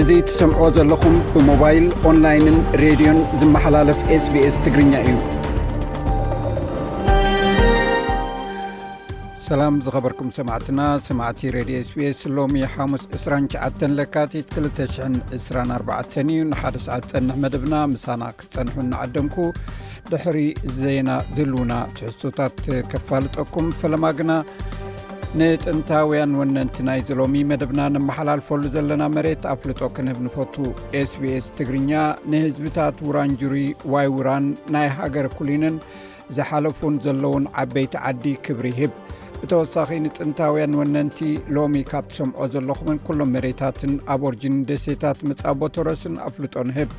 እዚ ትሰምዕዎ ዘለኹም ብሞባይል ኦንላይንን ሬድዮን ዝመሓላለፍ ስbs ትግርኛ እዩ። ሰላም ዝኸበርኩም ሰማዕትና ሰማዕቲ ሬድዮ ስፔስ ሎሚ ሓሙስ 29 ለካቲት 224 እዩ ንሓደ ሰዓት ዝፀንሕ መደብና ምሳና ክትፀንሑ እናዓደምኩ ድሕሪ ዜና ዝልውና ትሕዝቶታት ከፋልጠኩም ፈለማ ግና ንጥንታውያን ወነንቲ ናይ ዘሎሚ መደብና ንመሓላልፈሉ ዘለና መሬት ኣፍልጦ ክንህብ ንፈቱ ስbስ ትግርኛ ንህዝብታት ውራንጁሪ ዋይ ውራን ናይ ሃገር ኩሊንን ዝሓለፉን ዘለዉን ዓበይቲ ዓዲ ክብሪ ይህብ ብተወሳኺ ንጥንታውያን ወነንቲ ሎሚ ካብ ትሰምዖ ዘለኹምን ኩሎም መሬታትን ኣብ ኦርጅን ደሴታት መፃቦቶረስን ኣፍልጦ ንህብ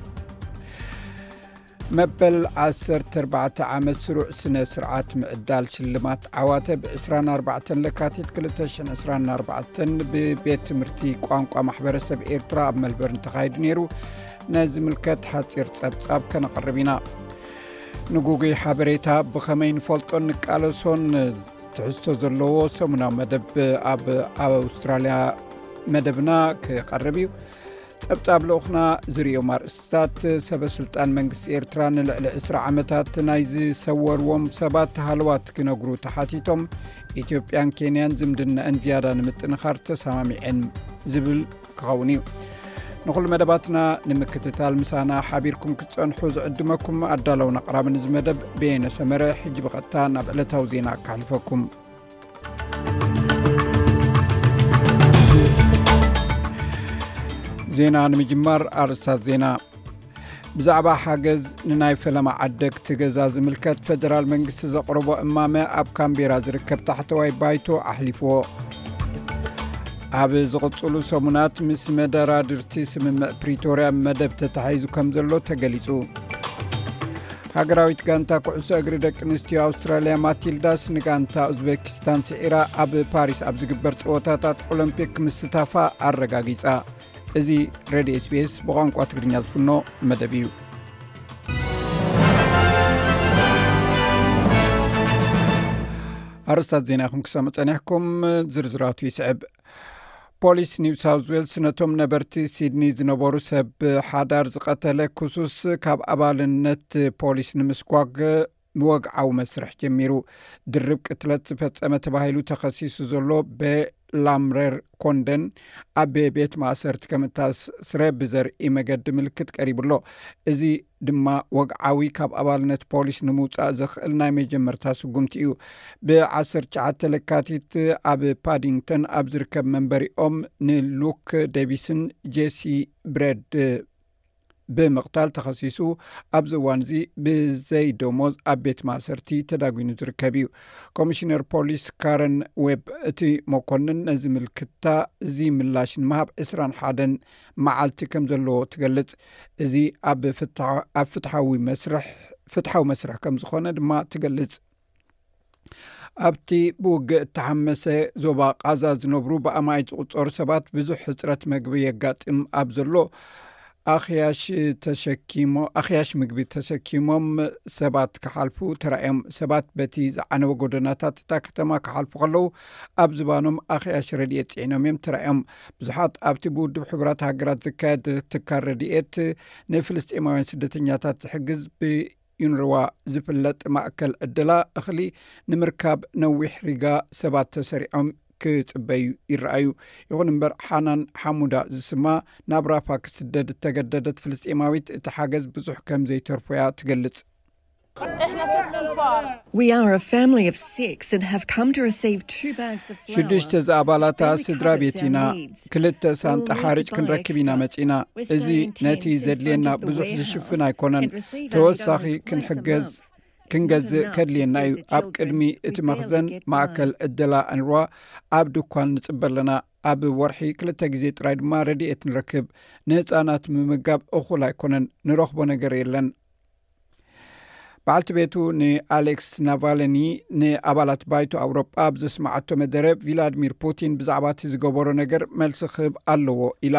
መበል 14 ዓመት ስሩዕ ስነ ስርዓት ምዕዳል ሽልማት ዓዋተ ብ24 ለካቲት 224 ብቤት ትምህርቲ ቋንቋ ማሕበረሰብ ኤርትራ ኣብ መልበርን ተኻይዱ ነይሩ ናይ ዝምልከት ሓፂር ፀብፃብ ከነቕርብ ኢና ንጉጉይ ሓበሬታ ብኸመይ ንፈልጦን ንቃለሶን ትሕዝቶ ዘለዎ ሰሙናዊ መደብ ኣብ ኣብ ኣውስትራልያ መደብና ክቐርብ እዩ ጸብጻብ ልኡኹና ዝርኦም ኣርእስትታት ሰበስልጣን መንግስቲ ኤርትራ ንልዕሊ 2ስራ ዓመታት ናይ ዝሰወርዎም ሰባት ሃለዋት ክነግሩ ተሓቲቶም ኢትዮጵያን ኬንያን ዝምድነአን ዝያዳ ንምጥንኻር ተሰማሚዐን ዝብል ክኸውን እዩ ንኹሉ መደባትና ንምክትታል ምሳና ሓቢርኩም ክትፀንሑ ዝዕድመኩም ኣዳለው ኣቕራቢ ንዝ መደብ ቤየነሰመረ ሕጂ ብቐጥታ ናብ ዕለታዊ ዜና ኣካሕልፈኩም ዜና ንምጅማር ኣርስታት ዜና ብዛዕባ ሓገዝ ንናይ ፈለማ ዓደግቲ ገዛ ዝምልከት ፈደራል መንግስቲ ዘቕረቦ እማመ ኣብ ካምቢራ ዝርከብ ታሕተዋይ ባይቶ ኣሕሊፍዎ ኣብ ዝቕፅሉ ሰሙናት ምስ መደራድርቲ ስምምዕ ፕሪቶርያ መደብ ተታሒዙ ከም ዘሎ ተገሊፁ ሃገራዊት ጋንታ ኩዕሶ እግሪ ደቂ ኣንስትዮ ኣውስትራልያ ማቲልዳስ ንጋንታ ኡዝቤኪስታን ስዒራ ኣብ ፓሪስ ኣብ ዝግበር ፀወታታት ኦሎምፒክ ምስታፋ ኣረጋጊፃ እዚ ሬድዮ ስፔስ ብቋንቋ ትግርኛ ዝፍኖ መደብ እዩ ኣርስታት ዜና ይኹም ክሰሙ ፀኒሕኩም ዝርዝራቱ ይስዕብ ፖሊስ ኒው ሳውት ዌልስ ነቶም ነበርቲ ሲድኒ ዝነበሩ ሰብ ሓዳር ዝቐተለ ክሱስ ካብ ኣባልነት ፖሊስ ንምስጓግ ብወግዓዊ መስርሕ ጀሚሩ ድርብ ቅትለት ዝፈፀመ ተባሂሉ ተኸሲሱ ዘሎ ቤላምረር ኮንደን ኣብ ቤት ማእሰርቲ ከም እታስስረ ብዘርኢ መገዲ ምልክት ቀሪቡ ኣሎ እዚ ድማ ወግዓዊ ካብ ኣባልነት ፖሊስ ንምውፃእ ዘኽእል ናይ መጀመርታ ስጉምቲ እዩ ብ19 ለካቲት ኣብ ፓዲንግተን ኣብ ዝርከብ መንበሪኦም ንሉክ ደቪስን ጄሲ ብረድ ብምቕታል ተኸሲሱ ኣብዚ እዋን እዚ ብዘይ ደሞዝ ኣብ ቤት ማእሰርቲ ተዳጒኑ ዝርከብ እዩ ኮሚሽነር ፖሊስ ካረን ዌብ እቲ መኮንን ነዚ ምልክታ እዚ ምላሽ ንምሃብ 2ስራሓደን መዓልቲ ከም ዘለዎ ትገልጽ እዚ ኣብ ፍትሓዊ መስርሕ ፍትሓዊ መስርሕ ከም ዝኾነ ድማ ትገልጽ ኣብቲ ብውግእ እተሓመሰ ዞባ ቃዛ ዝነብሩ ብኣማይ ዝቁፀሩ ሰባት ብዙሕ ሕፅረት መግቢ የጋጥም ኣብ ዘሎ ኣያሽ ኣኽያሽ ምግቢ ተሰኪሞም ሰባት ክሓልፉ ተራእዮም ሰባት በቲ ዝዓነወ ጎደናታት እታ ከተማ ክሓልፉ ከለዉ ኣብ ዝባኖም ኣኽያሽ ረድኤት ፅዒኖም እዮም ተራእዮም ብዙሓት ኣብቲ ብውድብ ሕቡራት ሃገራት ዝካየድ ትካል ረድኤት ንፍልስጢማውያን ስደተኛታት ዝሕግዝ ብ ዩንርዋ ዝፍለጥ ማእከል ዕድላ እኽሊ ንምርካብ ነዊሕ ሪጋ ሰባት ተሰሪዖም ክጽበዩ ይረኣዩ ይኹን እምበር ሓናን ሓሙዳ ዝስማ ናብ ራፋ ክትስደድ እተገደደት ፍልስጤማዊት እቲ ሓገዝ ብዙሕ ከም ዘይተርፎ እያ ትገልጽ ሽዱሽተ ዝኣባላታ ስድራ ቤት ኢና ክልተ ሳንጣ ሓርጭ ክንረክብ ኢና መፂእና እዚ ነቲ ዘድልየና ብዙሕ ዝሽፍን ኣይኮነን ተወሳኺ ክንሕገዝ ክንገዝእ ከድልየና እዩ ኣብ ቅድሚ እቲ መኽዘን ማእከል ዕደላ ኣንርዋ ኣብ ድኳን ንፅበ ኣለና ኣብ ወርሒ ክልተ ግዜ ጥራይ ድማ ረድኤት ንረክብ ንህፃናት ምምጋብ እኹል ኣይኮነን ንረኽቦ ነገር የለን በዓልቲ ቤቱ ንኣሌክስ ናቫለኒ ንኣባላት ባይቶ ኣውሮጳ ብዘስማዓቶ መደረ ቪላድሚር ፑቲን ብዛዕባ እቲ ዝገበሮ ነገር መልሲ ክህብ ኣለዎ ኢላ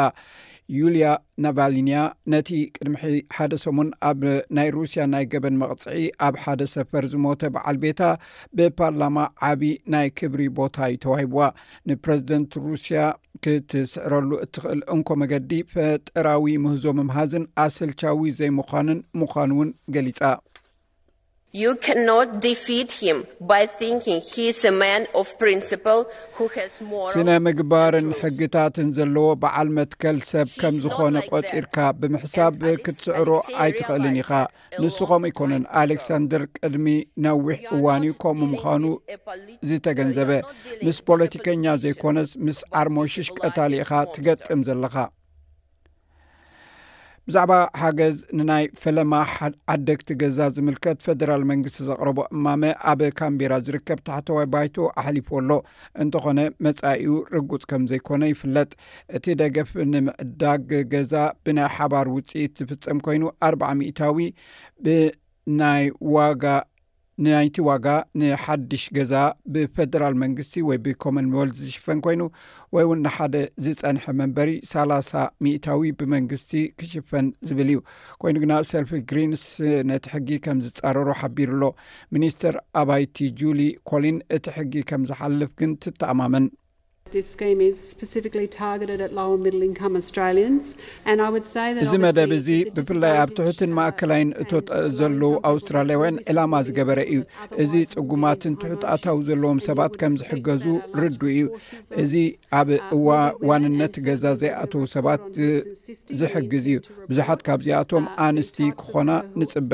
ዩልያ ናቫሊንያ ነቲ ቅድሚ ሓደ ሰሙን ኣብ ናይ ሩስያ ናይ ገበን መቕፅዒ ኣብ ሓደ ሰፈር ዝሞተ በዓል ቤታ ብፓርላማ ዓብዪ ናይ ክብሪ ቦታ እዩ ተዋሂብዋ ንፕረዚደንት ሩስያ ክትስዕረሉ እትኽእል እንኮ መገዲ ፈጠራዊ ምህዞ ምምሃዝን ኣሰልቻዊ ዘይምዃንን ምዃኑ እውን ገሊጻ ስነ ምግባርን ሕግታትን ዘለዎ በዓል መትከል ሰብ ከም ዝኾነ ቆጺርካ ብምሕሳብ ክትስዕሮ ኣይትኽእልን ኢኻ ንሱ ከምኡ ኣይኮነን ኣሌክሳንደር ቅድሚ ነዊሕ እዋን እዩ ከምኡ ምዃኑ ዝተገንዘበ ምስ ፖለቲከኛ ዘይኮነስ ምስ ዓርሞሽሽ ቀታሊ ኢኻ ትገጥም ዘለኻ ብዛዕባ ሓገዝ ንናይ ፈለማ ዓደግቲ ገዛ ዝምልከት ፈደራል መንግስቲ ዘቕረቦ እማመ ኣብ ካምቢራ ዝርከብ ታሕተዋይ ባይቶ ኣሕሊፉ ኣሎ እንተኾነ መጻኢኡ ርጉጽ ከም ዘይኮነ ይፍለጥ። እቲ ደገፍ ንምዕዳግ ገዛ ብናይ ሓባር ውጽኢት ዝፍጸም ኮይኑ ኣርባዓ ሚእታዊ ብናይ ዋጋ ናይቲ ዋጋ ንሓድሽ ገዛ ብፈደራል መንግስቲ ወይ ብኮመንወልት ዝሽፈን ኮይኑ ወይ እውን ንሓደ ዝፀንሐ መንበሪ ሳላሳ ሚእታዊ ብመንግስቲ ክሽፈን ዝብል እዩ ኮይኑ ግና ሰልፊ ግሪንስ ነቲ ሕጊ ከም ዝፃረሩ ሓቢሩ ኣሎ ሚኒስትር ኣባይቲ ጁሊ ኮሊን እቲ ሕጊ ከም ዝሓልፍ ግን ትተኣማመን። እዚ መደብ እዚ ብፍላይ ኣብ ትሑትን ማእከላይን እቶት ዘለዉ ኣውስትራልያውያን ዕላማ ዝገበረ እዩ። እዚ ጽጉማትን ትሑት ኣታዊ ዘለዎም ሰባት ከም ዝሕገዙ ርዱእ እዩ። እዚ ኣብ ዋንነት ገዛ ዘይኣተዉ ሰባት ዝሕግዝ እዩ፣ ብዙሓት ካብዚኣቶም ኣንስቲ ክኾና ንጽበ።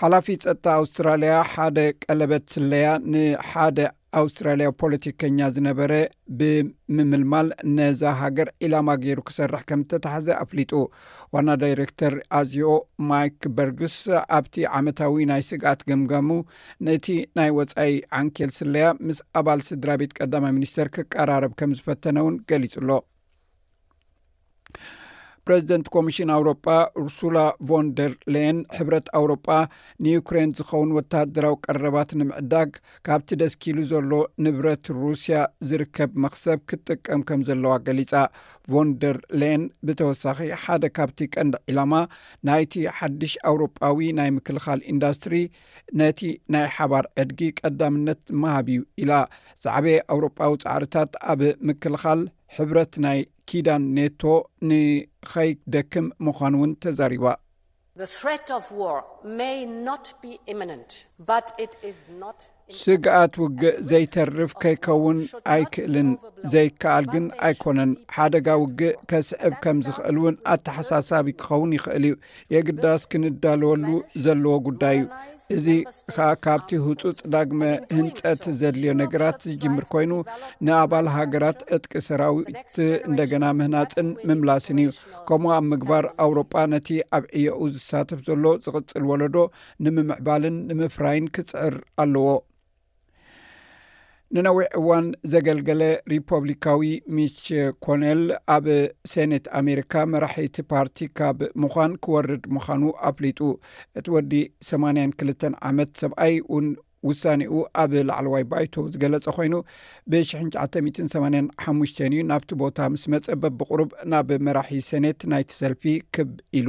ሓላፊ ፀጥታ ኣውስትራልያ ሓደ ቀለበት ስለያ ንሓደ ኣውስትራልያዊ ፖለቲከኛ ዝነበረ ብምምልማል ነዛ ሃገር ዒላማ ገይሩ ክሰርሕ ከም ዝተታሓዘ ኣፍሊጡ ዋና ዳይረክተር ኣዚኦ ማይክ በርግስ ኣብቲ ዓመታዊ ናይ ስግኣት ገምጋሙ ነቲ ናይ ወፃኢ ዓንኬል ስለያ ምስ ኣባል ስድራ ቤት ቀዳማይ ሚኒስተር ክቀራረብ ከም ዝፈተነ እውን ገሊጹ ኣሎ ፕረዚደንት ኮሚሽን ኣውሮጳ ኡርሱላ ቮንደር ሌን ሕብረት ኣውሮጳ ንዩክሬን ዝኸውን ወተሃደራዊ ቀረባት ንምዕዳግ ካብቲ ደስኪሉ ዘሎ ንብረት ሩስያ ዝርከብ መክሰብ ክትጥቀም ከም ዘለዋ ገሊፃ ቮንደር ሌን ብተወሳኺ ሓደ ካብቲ ቀንዲ ዒላማ ናይቲ ሓድሽ ኣውሮጳዊ ናይ ምክልኻል ኢንዳስትሪ ነቲ ናይ ሓባር ዕድጊ ቀዳምነት መሃብ እዩ ኢላ ዝዓበየ ኣውሮጳዊ ፃዕርታት ኣብ ምክልኻል ሕብረት ናይ ኪዳን ኔቶ ንኸይደክም ምዃኑ እውን ተዛሪባ። ስግኣት ውግእ ዘይተርፍ ከይከውን ኣይክእልን፣ ዘይከኣል ግን ኣይኮነን። ሓደጋ ውግእ ከስዕብ ከም ዝኽእል እውን ኣተሓሳሳቢ ክኸውን ይኽእል እዩ። የግዳስ ክንዳለወሉ ዘለዎ ጉዳይ እዩ እዚ ከኣ ካብቲ ህፁፅ ዳግመ ህንፀት ዘድልዮ ነገራት ዝጅምር ኮይኑ ንኣባል ሃገራት ዕጥቂ ሰራዊት እንደገና ምህናፅን ምምላስን እዩ ከምኡ ኣብ ምግባር ኣውሮጳ ነቲ ኣብ ዕዮኡ ዝሳተፍ ዘሎ ዝቕፅል ወለዶ ንምምዕባልን ንምፍራይን ክፅዕር ኣለዎ ንነዊሕ እዋን ዘገልገለ ሪፖብሊካዊ ሚች ኮነል ኣብ ሴኔት ኣሜሪካ መራሒቲ ፓርቲ ካብ ምዃን ክወርድ ምዃኑ ኣፍሊጡ እቲ ወዲ 82 ዓመት ሰብኣይ ን ውሳኔኡ ኣብ ላዕለዋይ ባይቶ ዝገለጸ ኮይኑ ብ1985 እዩ ናብቲ ቦታ ምስ መጸበብ ብቅሩብ ናብ መራሒ ሴኔት ናይቲ ሰልፊ ክብ ኢሉ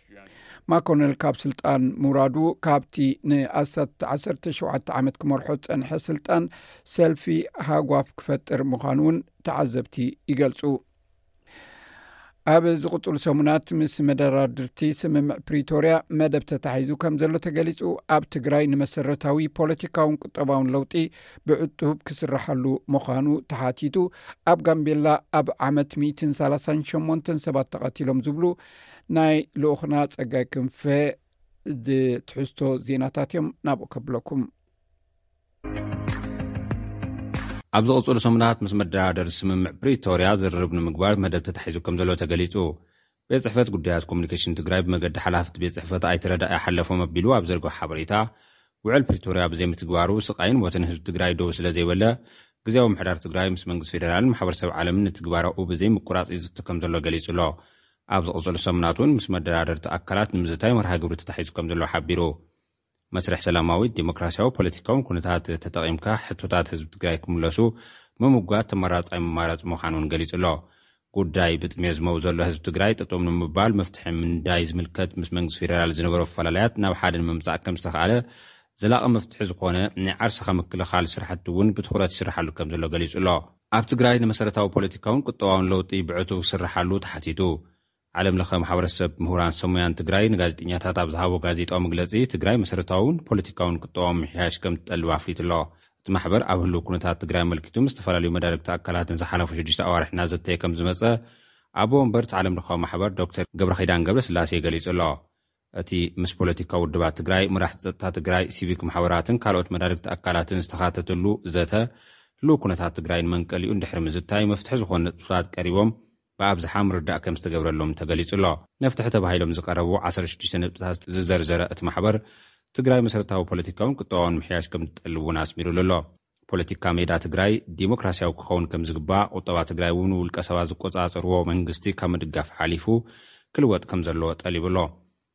ማኮነል ካብ ስልጣን ምውራዱ ካብቲ ንኣስታት 1ሸተ ዓመት ክመርሖ ዝፀንሐ ስልጣን ሰልፊ ሃጓፍ ክፈጥር ምዃኑ እውን ተዓዘብቲ ይገልፁ ኣብ ዝቕፅሉ ሰሙናት ምስ መደራድርቲ ስምምዕ ፕሪቶርያ መደብ ተታሒዙ ከም ዘሎ ተገሊፁ ኣብ ትግራይ ንመሰረታዊ ፖለቲካውን ቁጠባውን ለውጢ ብዕጡብ ክስራሓሉ ምዃኑ ተሓቲቱ ኣብ ጋምቤላ ኣብ ዓመት 138 ሰባት ተቐቲሎም ዝብሉ ናይ ልኡክና ፀጋይ ክንፈ ትሕዝቶ ዜናታት እዮም ናብኡ ከብለኩም ኣብ ዝቕፅሉ ሰሙናት ምስ መደራደሪ ስምምዕ ፕሪቶርያ ዝርርብ ንምግባር መደብ ተታሒዙ ከም ዘሎ ተገሊፁ። ቤት ፅሕፈት ጉዳያት ኮሙኒኬሽን ትግራይ ብመገዲ ሓላፍቲ ቤት ፅሕፈት ኣይተ ረዳኢ ሓለፎም ኣቢሉ ኣብ ዘርግሖ ሓበሬታ ውዕል ፕሪቶርያ ብዘይምትግባሩ ስቓይን ሞትን ህዝቢ ትግራይ ደው ስለዘይበለ ግዝያዊ ምምሕዳር ትግራይ ምስ መንግስቲ ፌደራልን ማሕበረሰብ ዓለምን ንትግባረኡ ብዘይምቁራፅ ይዝቲ ከምዘሎ ገሊፁ ኣሎ። ኣብ ዝቕፅሉ ሰሙናት እውን ምስ መደራደርቲ ኣካላት ንምዝታይ መርሃ ግብሪ ተታሒዙ ከምዘሎ ሓቢሩ። መስርሕ ሰላማዊ፣ ዴሞክራስያዊ፣ ፖለቲካውን ኩነታት ተጠቒምካ ሕቶታት ህዝቢ ትግራይ ክምለሱ ምምጓት ተመራፃይ መማረፂ ምዃኑ እውን ገሊፁ ኣሎ። ጉዳይ ብጥሜዝመው ዘሎ ህዝቢ ትግራይ ጠጠው ንምባል መፍትሒ ምንዳይ ዝምልከት ምስ መንግስቲ ፌደራል ዝነበሮ ኣፈላላያት ናብ ሓደ ንምምፃእ ከምዝተኽኣለ ዘላቒ መፍትሒ ዝኾነ ናይ ዓርስኻ ምክልኻል ስራሕቲ እውን ብትኹረት ይስራሓሉ ከምዘሎ ገሊፁ ኣሎ። ኣብ ትግራይ ንመሰረታዊ ፖለቲካውን ቁጠባውን ለውጢ ብዕቱብ ክስራሓሉ ተሓቲቱ። ዓለም ለኸ ማሕበረሰብ ምሁራን ሰብ ሞያን ትግራይ ንጋዜጠኛታት ኣብ ዝሃቦ ጋዜጣዊ መግለፂ ትግራይ መሰረታውን ፖለቲካውን ቁጠባውን ምምሕያሽ ከምትጠልብ ኣፍሊጡ ኣሎ። እቲ ማሕበር ኣብ ህልው ኩነታት ትግራይ ኣመልኪቱ ምስ ዝተፈላለዩ መዳርግቲ ኣካላት ንዝሓለፉ ሽዱሽተ ኣዋርሕ እናዘተየ ከምዝመፀ ኣቦ ወንበር እቲ ዓለም ለኻዊ ማሕበር ዶክተር ገብረኺዳን ገብረስላሴ ገሊፁ ኣሎ። እቲ ምስ ፖለቲካዊ ውድባት ትግራይ፣ መራሕቲ ፀጥታ ትግራይ፣ ሲቪክ ማሕበራትን ካልኦት መዳርግቲ ኣካላትን ዝተኻተትሉ ዘተ ህልው ኩነታት ትግራይን መንቀሊኡን ድሕሪ ምዝታይ መፍትሒ ዝኾኑ ነጥብታት ቀሪቦም ብኣብዝሓ ምርዳእ ከም ዝተገብረሎም ተገሊፁ'ሎ። መፍትሒ ተባሂሎም ዝቐረቡ ዓሰርተ ሽዱሽተ ነጥብታት ዝዘርዘረ እቲ ማሕበር፣ ትግራይ መሰረታዊ ፖለቲካውን ቁጠባውን ምሕያሽ ከም እትጠልብ እውን ኣስሚሩሉ ኣሎ። ፖለቲካ ሜዳ ትግራይ ዴሞክራሲያዊ ክኸውን ከም ዝግባእ፣ ቁጠባ ትግራይ እውን ውልቀ ሰባት ዝቆፃፀርዎ መንግስቲ ካብ ምድጋፍ ሓሊፉ ክልወጥ ከም ዘለዎ ጠሊቡ ኣሎ።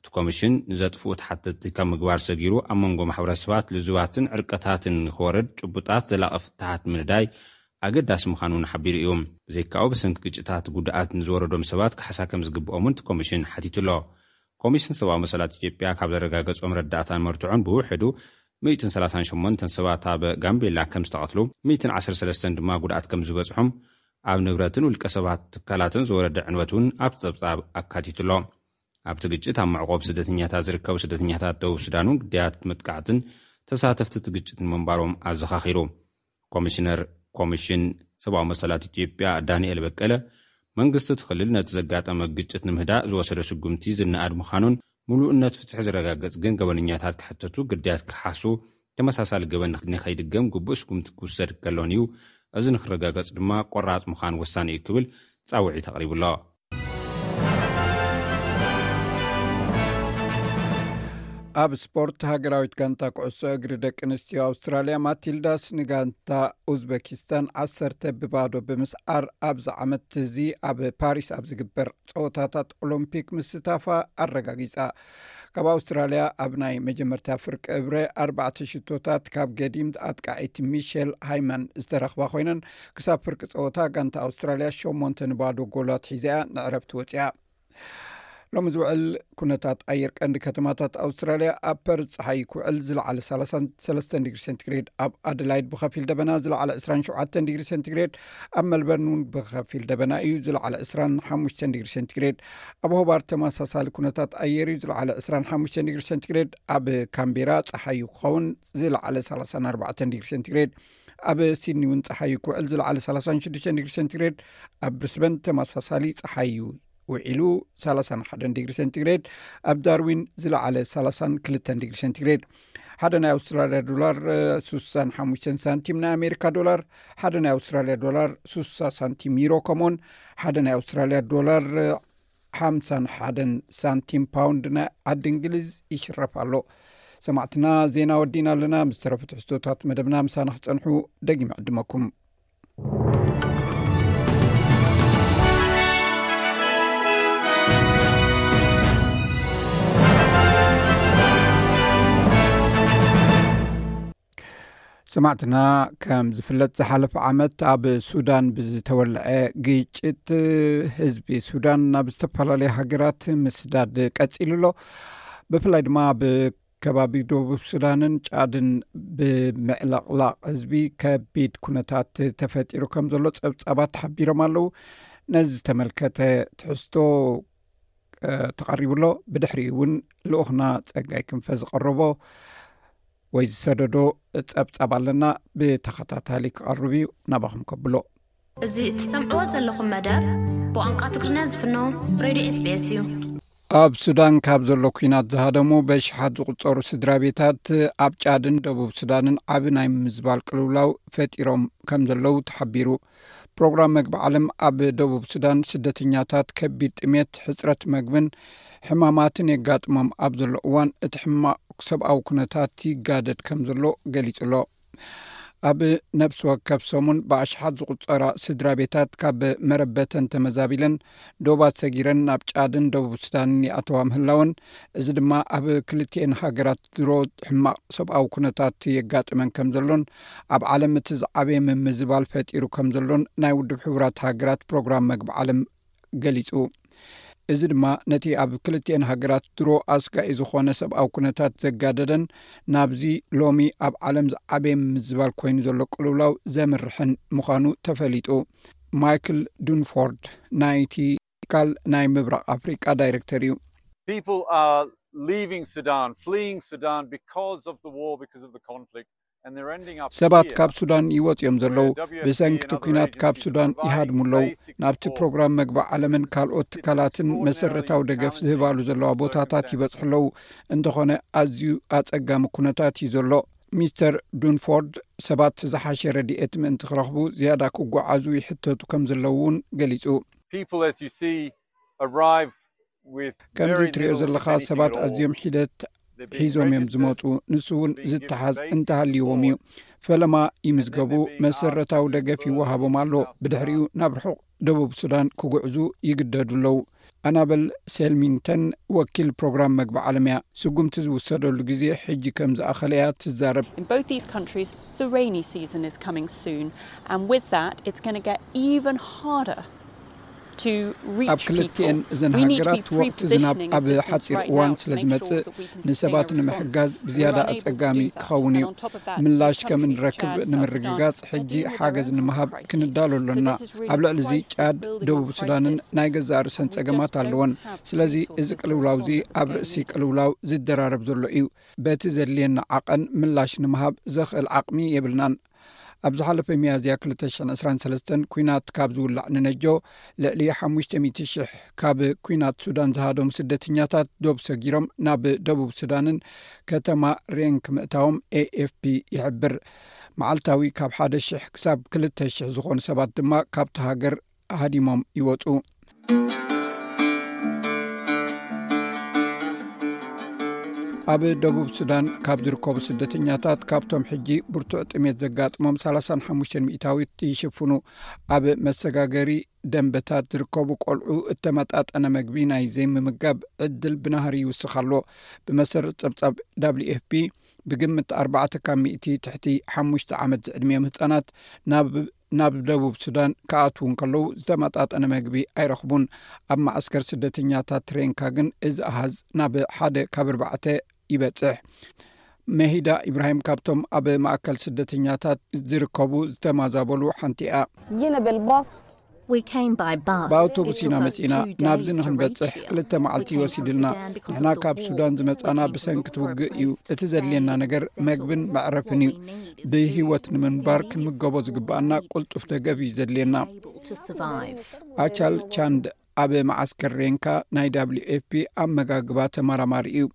እቲ ኮሚሽን ንዘጥፍኡ ተሓተትቲ ካብ ምግባር ሰጊሩ ኣብ መንጎ ማሕበረሰባት ልዙባትን ዕርቀታትን ንክወርድ ጭቡጣት ዘላቒ ፍታሓት ምንዳይ ኣገዳሲ ምዃኑ እውን ሓቢሩ እዩ። ብዘይካኡ ብሰንኪ ግጭታት ጉድኣት ንዝወረዶም ሰባት ካሕሳ ከምዝግብኦም እውን እቲ ኮሚሽን ሓቲቱ ኣሎ። ኮሚሽን ሰብኣዊ መሰላት ኢትዮጵያ ካብ ዘረጋገፆም ረዳእታን መርትዖን ብውሕዱ ሚእትን ሰላሳን ሸሞንተን ሰባት ኣብ ጋምቤላ ከምዝተቐትሉ ሚእትን ዓሰርተ ሰለስተን ድማ ጉድኣት ከምዝበፅሖም ኣብ ንብረትን ውልቀሰባት ትካላትን ዝወረደ ዕንወት እውን ኣብቲ ፀብፃብ ኣካቲቱ ኣሎ። ኣብቲ ግጭት ኣብ መዕቖቢ ስደተኛታት ዝርከቡ ስደተኛታት ደቡብ ሱዳን'ውን ግዳያት መጥቃዕትን ተሳተፍቲ እቲ ግጭትን ምንባሮም ኣዘኻኺሩ። ኮሚሽነር ኮሚሽን ሰብኣዊ መሰላት ኢትዮጵያ ዳንኤል በቀለ፣ መንግስቲ እቲ ክልል ነቲ ዘጋጠመ ግጭት ንምህዳእ ዝወሰዶ ስጉምቲ ዝነኣድ ምዃኑን ምሉእነት ፍትሒ ዝረጋገጽ ግን ገበነኛታት ክሕተቱ፣ ግዳያት ክሓሱ፣ ተመሳሳሊ ገበን ንከይድገም ግቡእ ስጉምቲ ክውሰድ ከሎን እዩ፣ እዚ ንክረጋገጽ ድማ ቆራጽ ምዃን ወሳኒ እዩ ክብል ጻውዒት ኣቕሪቡ ኣሎ። ኣብ ስፖርት፣ ሃገራዊት ጋንታ ኩዕሶ እግሪ ደቂ ኣንስትዮ ኣውስትራልያ ማቲልዳስ ንጋንታ ኡዝበኪስታን ዓሰርተ ብባዶ ብምስዓር ኣብዚ ዓመት እዚ ኣብ ፓሪስ ኣብ ዝግበር ፀወታታት ኦሎምፒክ ምስታፋ ኣረጋጊፃ። ካብ ኣውስትራልያ ኣብ ናይ መጀመርታ ፍርቂ እብረ ኣርባዕተ ሽቶታት ካብ ገዲም ኣጥቃዒት ሚሸል ሃይማን ዝተረኽባ ኮይነን ክሳብ ፍርቂ ፀወታ ጋንታ ኣውስትራልያ ሸሞንተ ንባዶ ጎላት ሒዘያ ንዕረብቲ ወፅያ ሎሚ ዝውዕል ኩነታት ኣየር ቀንዲ ከተማታት ኣውስትራልያ ኣብ ፐር ፀሓይ ክውዕል ዝለዓለ 3ሰለስተ ዲግሪ ሴንትግሬድ ኣብ ኣደላይድ ብከፊል ደበና ዝለዓለ 2ሸ ዲግሪ ሴንትግሬድ ኣብ መልበርን እውን ብከፊል ደበና እዩ ዝለዓለ 2ሓሙሽ ዲግሪ ሰንቲግሬድ ኣብ ሆባር ተመሳሳሊ ኩነታት ኣየር እዩ ዝለዓለ 2ሓሙሽ ዲግሪ ሰንቲግሬድ ኣብ ካምቢራ ፀሓዩ ክኸውን ዝለዓለ 34ባ ዲግሪ ሰንቲግሬድ ኣብ ሲድኒ እውን ፀሓዩ ክውዕል ዝለዓለ 36 ዲግሪ ሰንቲግሬድ ኣብ ብሪስበን ተመሳሳሊ ፀሓይ እዩ ውዒሉ 31 ዲግሪ ሰንቲግሬድ ኣብ ዳርዊን ዝለዓለ 32 ዲግሪ ሰንቲግሬድ ሓደ ናይ ኣውስትራልያ ዶላር 65 ሳንቲም ናይ ኣሜሪካ ዶላር ሓደ ናይ ኣውስትራልያ ዶላር 6ሳ ሳንቲም ዩሮ ከምኡውን ሓደ ናይ ኣውስትራልያ ዶላር ሓሓደ ሳንቲም ፓውንድ ናይ ዓዲ እንግሊዝ ይሽረፍ ኣሎ ሰማዕትና ዜና ወዲና ኣለና ምስ ተረፉ ትሕዝቶታት መደብና ምሳና ክፀንሑ ደጊ መዕድመኩም ሰማዕትና ከም ዝፍለጥ ዝሓለፈ ዓመት ኣብ ሱዳን ብዝተወልዐ ግጭት ህዝቢ ሱዳን ናብ ዝተፈላለዩ ሃገራት ምስዳድ ቀፂሉ ኣሎ ብፍላይ ድማ ብ ከባቢ ደቡብ ሱዳንን ጫድን ብምዕልቕላቕ ህዝቢ ከቢድ ኩነታት ተፈጢሩ ከም ዘሎ ፀብፃባት ሓቢሮም ኣለው ነዚ ዝተመልከተ ትሕዝቶ ተቐሪብሎ ብድሕሪ እውን ልኡክና ፀጋይ ክንፈ ዝቐረቦ ወይ ዝሰደዶ ፀብፃብ ኣለና ብተኸታታሊ ክቐርብ እዩ ናባኹም ከብሎ እዚ እትሰምዕዎ ዘለኹም መደብ ብቋንቋ ትግርኛ ዝፍኖ ሬድዮ ኤስቤስ እዩ። ኣብ ሱዳን ካብ ዘሎ ኩናት ዝሃደሙ በሽሓት ዝቁፀሩ ስድራ ቤታት ኣብ ጫድን ደቡብ ሱዳንን ዓብ ናይ ምዝባል ቅልውላው ፈጢሮም ከም ዘለው ተሓቢሩ ፕሮግራም መግቢ ዓለም ኣብ ደቡብ ሱዳን ስደተኛታት ከቢድ ጥሜት ሕፅረት መግብን ሕማማትን የጋጥሞም ኣብ ዘሎ እዋን እቲ ሕማቅ ሰብኣዊ ኩነታት ይጋደድ ከም ዘሎ ገሊፁ ኣሎ ኣብ ነብሲ ወከፍ ሰሙን ብኣሽሓት ዝቝጸራ ስድራ ቤታት ካብ መረበተን ተመዛቢለን ዶባት ሰጊረን ናብ ጫድን ደቡብ ሱዳንን ይኣተዋ ምህላወን እዚ ድማ ኣብ ክልትኤን ሃገራት ድሮ ሕማቕ ሰብኣዊ ኩነታት የጋጥመን ከም ዘሎን ኣብ ዓለም እቲ ዝዓበየ ምምዝባል ፈጢሩ ከም ዘሎን ናይ ውድብ ሕቡራት ሃገራት ፕሮግራም መግቢ ዓለም ገሊጹ። እዚ ድማ ነቲ ኣብ ክልትኤን ሃገራት ድሮ ኣስጋኢ ዝኾነ ሰብኣዊ ኩነታት ዘጋደደን ናብዚ ሎሚ ኣብ ዓለም ዝዓበየ ምምዝባል ኮይኑ ዘሎ ቅልውላው ዘምርሕን ምዃኑ ተፈሊጡ ማይክል ዱንፎርድ ናይቲ ትካል ናይ ምብራቕ ኣፍሪቃ ዳይረክተር እዩ People are leaving Sudan, fleeing Sudan because of the war, because of the conflict. ሰባት ካብ ሱዳን ይወፅ እዮም ዘለዉ ብሰንኪቲ ኩናት ካብ ሱዳን ይሃድሙ ኣለዉ ናብቲ ፕሮግራም መግቢ ዓለምን ካልኦት ትካላትን መሰረታዊ ደገፍ ዝህባሉ ዘለዋ ቦታታት ይበፅሑ ኣለዉ እንተኾነ ኣዝዩ ኣፀጋሚ ኩነታት እዩ ዘሎ ሚስተር ዱንፎርድ ሰባት ዝሓሸ ረድኤት ምእንቲ ክረኽቡ ዝያዳ ክጓዓዙ ይሕተቱ ከም ዘለዉ እውን ገሊፁ ከምዚ እትሪኦ ዘለኻ ሰባት ኣዝዮም ሒደት ሒዞም እዮም ዝመፁ ንሱ እውን ዝተሓዝ እንተሃልዎም እዩ ፈለማ ይምዝገቡ መሰረታዊ ደገፍ ይወሃቦም ኣሎ ብድሕሪኡ ናብ ርሑቅ ደቡብ ሱዳን ክጉዕዙ ይግደዱ ኣለው ኣናበል ሴልሚንተን ወኪል ፕሮግራም መግቢ ዓለም እያ ስጉምቲ ዝውሰደሉ ግዜ ሕጂ ከም ዝኣኸለ እያ ትዛረብ ኣብ ክልቲኤን እዘን ሃገራት ወቅቲ ዝናብ ኣብ ሓፂር እዋን ስለ ዝመፅእ ንሰባት ንምሕጋዝ ብዝያዳ ኣፀጋሚ ክኸውን እዩ ምላሽ ከም እንረክብ ንምርግጋፅ ሕጂ ሓገዝ ንምሃብ ክንዳሉ ኣሎና ኣብ ልዕሊ እዚ ጫድ ደቡብ ሱዳንን ናይ ገዛእ ርእሰን ፀገማት ኣለዎን ስለዚ እዚ ቅልውላው እዚ ኣብ ርእሲ ቅልውላው ዝደራረብ ዘሎ እዩ በቲ ዘድልየና ዓቐን ምላሽ ንምሃብ ዘኽእል ዓቕሚ የብልናን ኣብ ዝሓለፈ ሚያዝያ 223 ኩናት ካብ ዝውላዕ ንነጆ ልዕሊ 500,00 ካብ ኩናት ሱዳን ዝሃዶም ስደተኛታት ዶብ ሰጊሮም ናብ ደቡብ ሱዳንን ከተማ ሬንክ ምእታዎም ኤኤፍፒ ይሕብር መዓልታዊ ካብ ሓደ ሽሕ ክሳብ ክልተ ሽሕ ዝኾኑ ሰባት ድማ ካብቲ ሃገር ኣሃዲሞም ይወፁ። ኣብ ደቡብ ሱዳን ካብ ዝርከቡ ስደተኛታት ካብቶም ሕጂ ብርቱዕ ጥሜት ዘጋጥሞም 35 ሚታዊት ይሽፍኑ ኣብ መሰጋገሪ ደንበታት ዝርከቡ ቆልዑ እተመጣጠነ መግቢ ናይ ዘይምምጋብ ዕድል ብናሃሪ ይውስኽ ኣሎ ብመሰር ፀብፃብ ዳብሊ ኤፍፒ ብግምት ኣርባዕተ ካብ ሚእቲ ትሕቲ ሓሙሽተ ዓመት ዝዕድሚዮም ህፃናት ናብ ናብ ደቡብ ሱዳን ክኣትዉ እንከለዉ ዝተመጣጠነ መግቢ ኣይረኽቡን ኣብ ማዓስከር ስደተኛታት ትሬንካ ግን እዚ ኣሃዝ ናብ ሓደ ካብ ኣርባዕተ ይበፅሕ መሂዳ ኢብራሂም ካብቶም ኣብ ማእከል ስደተኛታት ዝርከቡ ዝተማዛበሉ ሓንቲ እያ ብኣውቶቡስ ኢና መፂና ናብዚ ንክንበፅሕ ክልተ መዓልቲ ይወሲድልና ንሕና ካብ ሱዳን ዝመፃና ብሰንኪ ትውግእ እዩ እቲ ዘድልየና ነገር መግብን መዕረፍን እዩ ብህይወት ንምንባር ክንምገቦ ዝግብኣና ቅልጡፍ ደገብ እዩ ዘድልየና ኣቻል ቻንድ ኣብ መዓስከር ሬንካ ናይ ዳብሊ ኤፒ ኣብ መጋግባ ተመራማሪ እዩ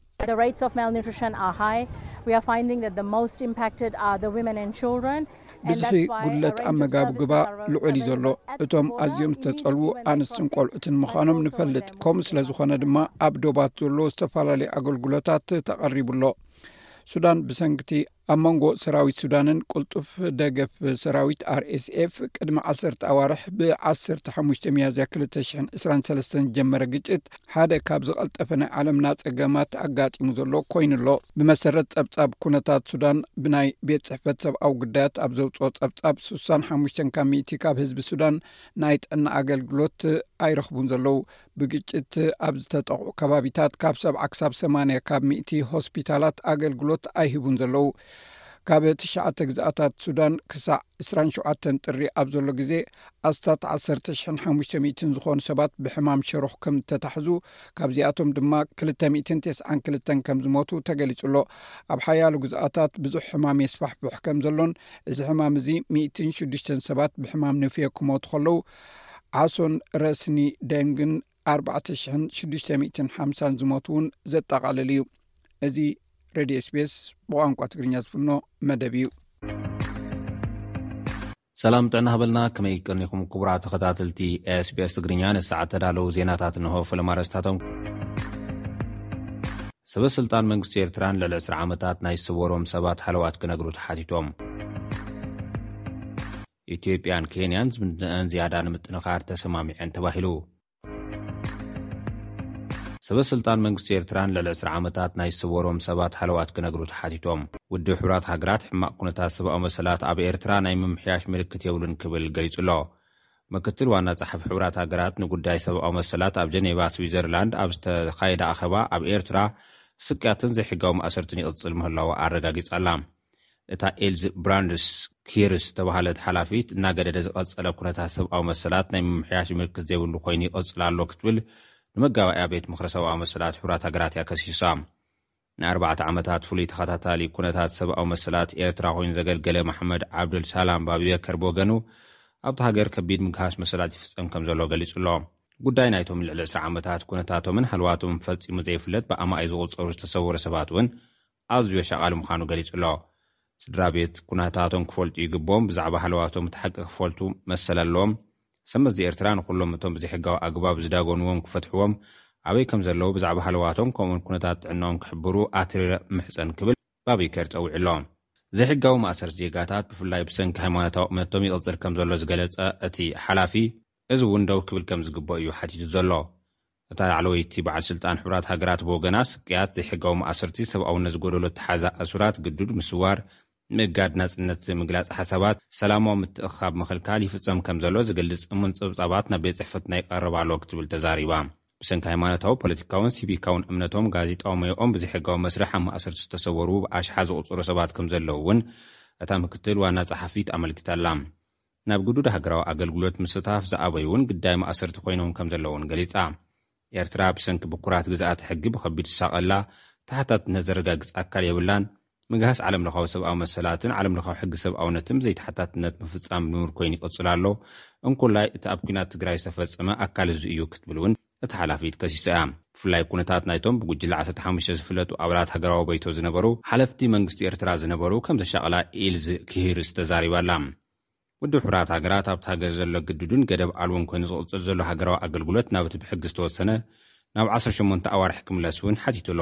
ብዝሒ ጉድለት ኣብ መጋብግባ ልዑል እዩ ዘሎ እቶም ኣዝዮም ዝተጸልዉ ኣንስትን ቆልዑትን ምዃኖም ንፈልጥ ከምኡ ስለ ዝኾነ ድማ ኣብ ዶባት ዘሎ ዝተፈላለዩ ኣገልግሎታት ተቐሪቡ ኣሎ ሱዳን ብሰንኪቲ ኣብ መንጎ ሰራዊት ሱዳንን ቅልጡፍ ደገፍ ሰራዊት ኣርኤስኤፍ ቅድሚ ዓሰርተ ኣዋርሕ ብዓሰርተ ሓሙሽተ ሚያዝያ ክልተ ሽሕን ዕስራን ሰለስተን ዝጀመረ ግጭት ሓደ ካብ ዝቐልጠፈ ናይ ዓለምና ጸገማት ኣጋጢሙ ዘሎ ኮይኑ ኣሎ። ብመሰረት ጸብጻብ ኩነታት ሱዳን ብናይ ቤት ጽሕፈት ሰብኣዊ ጉዳያት ኣብ ዘውጽኦ ጸብጻብ ሱሳን ሓሙሽተን ካብ ሚእቲ ካብ ህዝቢ ሱዳን ናይ ጥዕና ኣገልግሎት ኣይረኽቡን ዘለዉ ብግጭት ኣብ ዝተጠቕዑ ከባቢታት ካብ ሰብዓ ክሳብ ሰማንያ ካብ ሚእቲ ሆስፒታላት ኣገልግሎት ኣይህቡን ዘለዉ ካብ ትሽዓተ ግዝኣታት ሱዳን ክሳዕ 27 ጥሪ ኣብ ዘሎ ግዜ ኣስታት 1,500 ዝኾኑ ሰባት ብሕማም ሸሮኽ ከም እተታሕዙ ካብዚኣቶም ድማ 292 ከም ዝሞቱ ተገሊጹ ኣሎ ኣብ ሓያሉ ግዝኣታት ብዙሕ ሕማም የስፋሕፍሕ ከም ዘሎን እዚ ሕማም እዚ 106 ሰባት ብሕማም ንፍዮ ክሞቱ ከለዉ ዓሶን ረስኒ ደንግን ኣርባዕተ ሽሕን ሽዱሽተ ሚእትን ሓምሳን ዝሞቱ እውን ዘጠቓልል እዩ። እዚ ሬድዮ ኤስቤስ ብቋንቋ ትግርኛ ዝፍኖ መደብ እዩ። ሰላም ጥዕና ሃበልና ከመይ ቀኒኹም ክቡራት ተኸታተልቲ ኤስቤስ ትግርኛ ንሰዓት ተዳለዉ ዜናታት እንሆ ፈለማ ኣርእስታቶም ሰበ ስልጣን መንግስቲ ኤርትራን ልዕሊ ዕስራ ዓመታት ናይ ዝሰወሮም ሰባት ሃለዋት ክነግሩ ተሓቲቶም። ኢትዮጵያን ኬንያን ዝምድነኣን ዝያዳ ንምጥንኻር ተሰማሚዐን ተባሂሉ። ሰበስልጣን መንግስቲ ኤርትራን ልዕሊ ዕስራ ዓመታት ናይ ዝሰወሮም ሰባት ሃለዋት ክነግሩ ተሓቲቶም። ውድብ ሕቡራት ሃገራት ሕማቕ ኩነታት ሰብኣዊ መሰላት ኣብ ኤርትራ ናይ ምምሕያሽ ምልክት የብሉን ክብል ገሊጹ'ሎ። ምክትል ዋና ጸሓፊ ሕቡራት ሃገራት ንጉዳይ ሰብኣዊ መሰላት ኣብ ጀኔቫ ስዊዘርላንድ ኣብ ዝተኻየደ ኣኸባ ኣብ ኤርትራ ስቅያትን ዘይሕጋዊ ማእሰርትን ይቕጽል ምህላዉ ኣረጋጊጻ'ላ። እታ ኤልዝ ብራንድስ ኪር ዝተባህለት ሓላፊት፣ እናገደደ ዝቐጸለ ኩነታት ሰብኣዊ መሰላት ናይ ምምሕያሽ ምልክት ዘይብሉ ኮይኑ ይቕጽል ኣሎ ክትብል ንመጋባእያ ቤት ምኽሪ ሰብኣዊ መሰላት ሕቡራት ሃገራት እያ ከሲሳ። ንኣርባዕተ ዓመታት ፍሉይ ተኸታታሊ ኩነታት ሰብኣዊ መሰላት ኤርትራ ኮይኑ ዘገልገለ መሓመድ ዓብደል ሳላም ባቢበከር ብወገኑ፣ ኣብታ ሃገር ከቢድ ምግሃስ መሰላት ይፍጸም ከምዘሎ ገሊጹ ኣሎ። ጉዳይ ናይቶም ልዕሊ ዕስራ ዓመታት ኩነታቶምን ሃለዋቶምን ፈጺሙ ዘይፍለጥ ብኣማኢት ዝቑጸሩ ዝተሰወሩ ሰባት'ውን ኣዝዮ ሸቃሊ ምዃኑ ገሊጹ'ሎ። ስድራቤት ኩነታቶም ክፈልጡ ይግብኦም፣ ብዛዕባ ሃለዋቶም እቲ ሓቂ ክፈልቱ መሰል ኣለዎም። ሰብ መዚ ኤርትራ ንኹሎም እቶም ብዘይሕጋዊ ኣግባብ ዝዳጎንዎም ክፈትሕዎም፣ ኣበይ ከም ዘለዉ ብዛዕባ ሃለዋቶም ከምኡ'ውን ኩነታት ጥዕንኦም ክሕብሩ ኣትሪረ እምሕጸን ክብል ባቢ ኬር ጸዊዑ'ሎ። ዘይሕጋዊ ማእሰርቲ ዜጋታት ብፍላይ ብሰንኪ ሃይማኖታዊ እምነቶም ይቕጽል ከም ዘሎ ዝገለጸ እቲ ሓላፊ፣ እዚ እውን ደው ክብል ከም ዝግበኦ'ዩ ሓቲቱ ዘሎ። እታ ላዕለወይቲ በዓል ስልጣን ሕቡራት ሃገራት ብወገና፣ ስቅያት፣ ዘይሕጋዊ ማእሰርቲ፣ ሰብኣውነት ዝጎደሎ ኣተሓሕዛ እሱራት፣ ግዱድ ምስዋር፣ ምእጋድ ናጽነት ምግላጽ ሓሳባት፣ ሰላማዊ ምትእኽኻብ ምኽልካል ይፍጸም ከምዘሎ ዝገልጽ እሙን ጸብጻባት ናብ ቤት ጽሕፈትና ይቐርብ ኣሎ ክትብል ተዛሪባ። ብሰንኪ ሃይማኖታዊ፣ ፖለቲካውን ሲቪካውን እምነቶም፣ ጋዜጣዊ ሞያኦም ብዘይሕጋዊ መስርሕ ኣብ ማእሰርቲ ዝተሰወሩ ብኣሽሓት ዝቑጸሩ ሰባት ከምዘለዉ'ውን እታ ምክትል ዋና ጸሓፊት ኣመልኪታ'ላ። ናብ ግዱድ ሃገራዊ ኣገልግሎት ምስታፍ ዝኣበዩ'ውን ግዳይ ማእሰርቲ ኮይኖም ከምዘለዉን ገሊጻ። ኤርትራ ብሰንኪ ብኩራት ግዝኣተ ሕጊ ብኸቢድ ትሳቐ ኣላ፣ ተሓታትነት ዘረጋግጽ ኣካል የብላን፣ ምግሃስ ዓለምለኻዊ ሰብኣዊ መሰላትን ዓለምለኻዊ ሕጊ ሰብኣውነትን ብዘይ ተሓታትነት ምፍጻም ልሙድ ኮይኑ ይቕጽል ኣሎ፣ እንኮላይ እቲ ኣብ ኲናት ትግራይ ዝተፈጸመ ኣካል እዚ እዩ ክትብል'ውን እታ ሓላፊት ከሲሳ እያ። ብፍላይ ኩነታት ናይቶም ብጉጅለ ዓሰርተ ሓሙሽተ ዝፍለጡ ኣባላት ሃገራዊ በይቶ ዝነበሩ ሓለፍቲ መንግስቲ ኤርትራ ዝነበሩ ከም ዘሻቐላ ኢልዝ ክሂርስ ተዛሪባ ኣላ። ውድብ ሕቡራት ሃገራት ኣብታ ሃገር ዘሎ ግዱድን ገደብ ኣልቦን ኮይኑ ዝቕጽል ዘሎ ሃገራዊ ኣገልግሎት ናብ'ቲ ብሕጊ ዝተወሰነ ናብ ዓሰርተ ሸሞንተ ኣዋርሕ ክምለስ'ውን ሓቲቱ ኣሎ።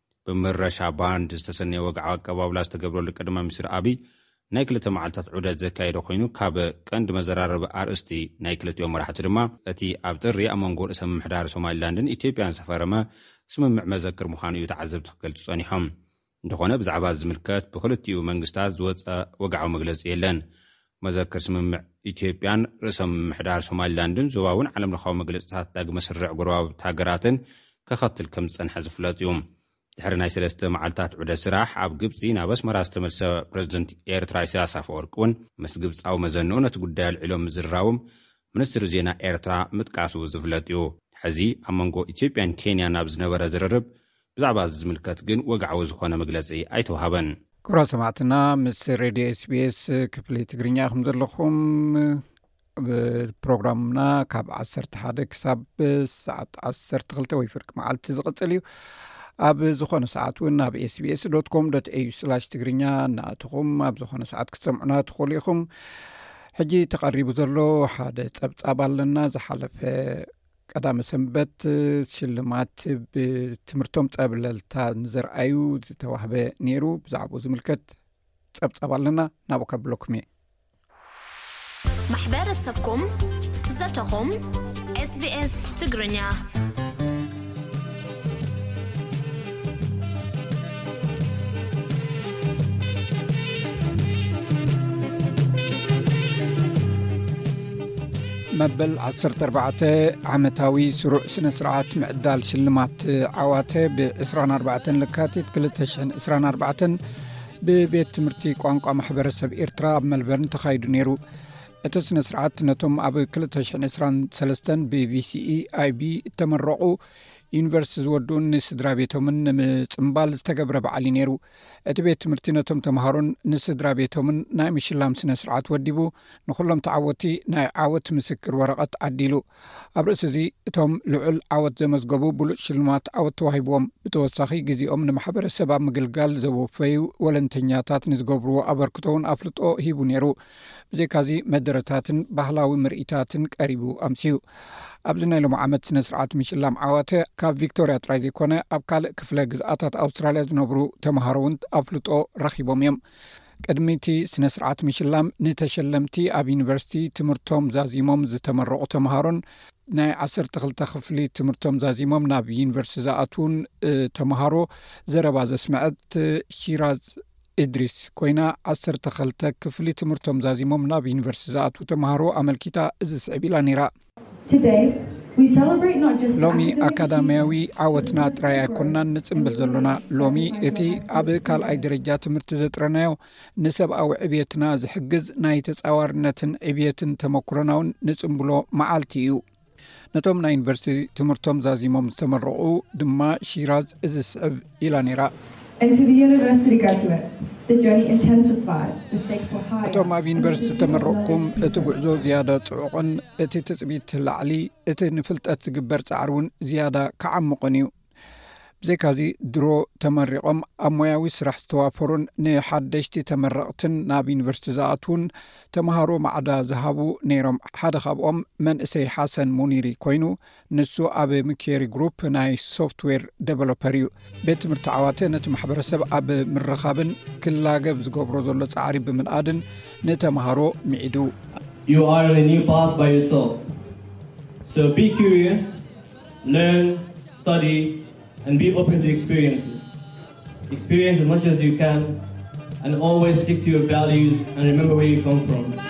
ብምረሻ ባንድ ዝተሰነየ ወግዓዊ ኣቀባብላ ዝተገብረሉ ቀዳማይ ሚኒስትር ኣብይ ናይ ክልተ መዓልታት ዑደት ዘካየደ ኮይኑ ካብ ቀንዲ መዘራረቢ ኣርእስቲ ናይ ክልቲኦም መራሕቲ ድማ እቲ ኣብ ጥሪ ኣብ መንጎ ርእሰ ምምሕዳር ሶማሊላንድን ኢትዮጵያን ዝተፈረመ ስምምዕ መዘክር ምዃኑ እዩ ተዓዘብቲ ክገልፁ ፀኒሖም። እንተኾነ ብዛዕባ እዚ ዝምልከት ብክልቲኡ መንግስታት ዝወፀ ወግዓዊ መግለፂ የለን። መዘክር ስምምዕ ኢትዮጵያን ርእሰ ምምሕዳር ሶማሊላንድን ዞባዊን ዓለምለኻዊ መግለጺታት ዳግመ ስርርዕ ጎረባብቲ ሃገራትን ከኸትል ከም ዝጸንሐ ዝፍለጥ እዩ። ድሕሪ ናይ ሰለስተ መዓልታት ዑደት ስራሕ ኣብ ግብጺ ናብ ኣስመራ ዝተመልሰ ፕረዚደንት ኤርትራ ኢሳያስ ኣፈወርቂ እውን ምስ ግብጻዊ መዘንኡ ነቲ ጉዳይ ኣልዒሎም ምዝርራቦም ሚኒስትሪ ዜና ኤርትራ ምጥቃሱ ዝፍለጥ እዩ። ሕዚ ኣብ መንጎ ኢትዮጵያን ኬንያን ኣብ ዝነበረ ዝርርብ ብዛዕባ እዚ ዝምልከት ግን ወግዓዊ ዝኾነ መግለጺ ኣይተውሃበን። ክብራት ሰማዕትና ምስ ሬድዮ ኤስቤስ ክፍሊ ትግርኛ ከም ዘለኹም ብፕሮግራምና ካብ ዓሰርተ ሓደ ክሳብ ሰዓት ዓሰርተ ክልተ ወይ ፍርቂ መዓልቲ ዝቕፅል እዩ ኣብ ዝኾነ ሰዓት እውን ናብ ኤስቢስ ዶት ኮም ዶት ኤዩ ስላሽ ትግርኛ እናእትኹም ኣብ ዝኾነ ሰዓት ክትሰምዑና ትኽእሉ ኢኹም ሕጂ ተቐሪቡ ዘሎ ሓደ ፀብፃብ ኣለና ዝሓለፈ ቀዳመ ሰንበት ሽልማት ብትምህርቶም ፀብለልታ ንዘርኣዩ ዝተዋህበ ነይሩ ብዛዕባኡ ዝምልከት ፀብፃብ ኣለና ናብኡ ከብለኩም እየ ማሕበረሰብኩም ዘተኹም ስስ ትግርኛ መበል 14 ዓመታዊ ስሩዕ ስነ ስርዓት ምዕዳል ሽልማት ዓዋተ ብ24 ልካቲት 224 ብቤት ትምህርቲ ቋንቋ ማሕበረሰብ ኤርትራ ኣብ መልበርን ተኻይዱ ነይሩ እቲ ስነ ስርዓት ነቶም ኣብ 223 ብቪሲኢ ኣይቢ እተመረቑ ዩኒቨርስቲ ዝወድኡን ንስድራ ቤቶምን ንምፅምባል ዝተገብረ በዓል እዩ ነይሩ እቲ ቤት ትምህርቲ ነቶም ተምሃሮን ንስድራ ቤቶምን ናይ ምሽላም ስነ ስርዓት ወዲቡ ንኩሎም ተዓወቲ ናይ ዓወት ምስክር ወረቐት ዓዲሉ ኣብ ርእሲ እዚ እቶም ልዑል ዓወት ዘመዝገቡ ብሉፅ ሽልማት ዓወት ተዋሂብዎም ብተወሳኺ ግዜኦም ንማሕበረሰብ ኣብ ምግልጋል ዘወፈዩ ወለንተኛታት ንዝገብርዎ ኣበርክቶውን ኣፍልጦ ሂቡ ነይሩ ብዘይካዚ መደረታትን ባህላዊ ምርኢታትን ቀሪቡ ኣምስዩ። ኣብዚ ናይ ሎም ዓመት ስነ ስርዓት ምሽላም ዓዋተ ካብ ቪክቶርያ ጥራይ ዘይኮነ ኣብ ካልእ ክፍለ ግዝኣታት ኣውስትራልያ ዝነብሩ ተምሃሮ እውን ኣፍልጦ ረኺቦም እዮም። ቅድሚ እቲ ስነ ስርዓት ምሽላም ንተሸለምቲ ኣብ ዩኒቨርሲቲ ትምህርቶም ዛዚሞም ዝተመረቑ ተምሃሮን ናይ ዓሰርተ ክልተ ክፍሊ ትምህርቶም ዛዚሞም ናብ ዩኒቨርሲቲ ዝኣትዉን ተምሃሮ ዘረባ ዘስምዐት ሺራዝ ኢድሪስ ኮይና ዓሰርተ ክልተ ክፍሊ ትምህርቶም ዛዚሞም ናብ ዩኒቨርሲቲ ዝኣትዉ ተምሃሮ ኣመልኪታ እዚ ስዕብ ኢላ ነይራ። ሎሚ ኣካዳምያዊ ዓወትና ጥራይ ኣይኮናን ንጽምብል ዘሎና፣ ሎሚ እቲ ኣብ ካልኣይ ደረጃ ትምህርቲ ዘጥረናዮ ንሰብኣዊ ዕብየትና ዝሕግዝ ናይ ተጻዋርነትን ዕብየትን ተመኩሮና'ውን ንጽምብሎ መዓልቲ እዩ። ነቶም ናይ ዩኒቨርሲቲ ትምህርቶም ዛዚሞም ዝተመረቑ ድማ ሺራዝ እዚ ዝስዕብ ኢላ ነይራ። እቶም ኣብ ዩኒቨርሲቲ ዝተመረቕኩም እቲ ጉዕዞ ዝያዳ ፅዑቕን እቲ ትፅቢት ላዕሊ እቲ ንፍልጠት ዝግበር ፃዕሪ እውን ዝያዳ ክዓሙቕን እዩ። ብዘይካዚ ድሮ ተመሪቖም ኣብ ሞያዊ ስራሕ ዝተዋፈሩን ንሓደሽቲ ተመረቕትን ናብ ዩኒቨርስቲ ዝኣትዉን ተምሃሮ ማዕዳ ዝሃቡ ነይሮም ሓደ ካብኦም መንእሰይ ሓሰን ሙኒሪ ኮይኑ ንሱ ኣብ ምኬሪ ግሩፕ ናይ ሶፍትዌር ደቨሎፐር እዩ ቤት ትምህርቲ ዓዋተ ነቲ ማሕበረሰብ ኣብ ምርኻብን ክላገብ ዝገብሮ ዘሎ ፃዕሪ ብምንኣድን ንተምሃሮ ምዒዱ adbe open to experiences experience as much as you can and always stik to your values and remember where you come fromhr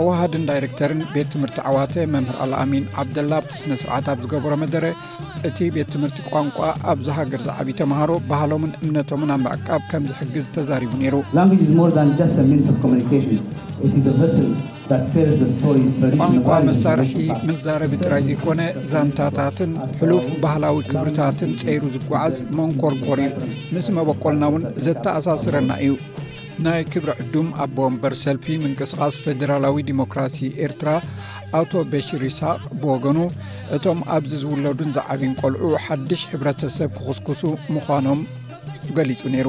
ኣዋሃድን ዳይረክተርን ቤት ትምህርቲ ዓዋተ መምህር ኣልኣሚን ዓብደላ ኣብቲ ስነ ስርዓት ኣብ ዝገበሮ መደረ እቲ ቤት ትምህርቲ ቋንቋ ኣብዚ ሃገር ዝዓብ ተምሃሮ ባህሎምን እምነቶምን ኣብ ምዕቃብ ከም ዝሕግዝ ተዛሪቡ ነይሩ ቋንቋ መሳርሒ መዛረቢ ጥራይ ዘይኮነ ዛንታታትን ሕሉፍ ባህላዊ ክብርታትን ፀይሩ ዝጓዓዝ መንኮርኮር እዩ ምስ መበቆልና እውን ዘተኣሳስረና እዩ ናይ ክብሪ ዕዱም ኣቦ ወንበር ሰልፊ ምንቅስቃስ ፌደራላዊ ዲሞክራሲ ኤርትራ ኣቶ በሽር ይስቅ ብወገኑ እቶም ኣብዚ ዝውለዱን ዝዓብን ቆልዑ ሓድሽ ሕብረተሰብ ክኹስኩሱ ምዃኖም ገሊጹ ነይሩ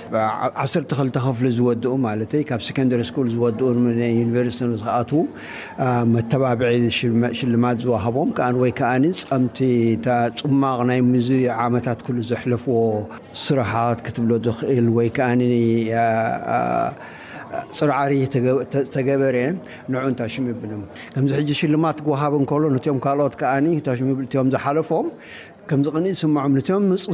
ዓሰርተ ክልተ ክፍሊ ዝወድኡ ማለተይ ካብ ሰከንደሪ ስኩል ዝወድኡ ንዩኒቨርሲቲ ንክኣትዉ መተባብዒ ሽልማት ዝወሃቦም ከኣ ወይ ከኣ ጸምቲ እታ ጽማቕ ናይ ምዚ ዓመታት ኩሉ ዘሕለፍዎ ስራሓት ክትብሎ ዝኽእል ወይ ከኣ ጽርዓሪ ተገበረ ንዑ እንታይ ሽም የብሎም ከምዚ ሕጂ ሽልማት ክወሃብ እንከሎ ነቶም ካልኦት ከኣ እቶም ዝሓለፎም ከምዚ ቅንኢ ዝስምዖም ነቶም ምጽ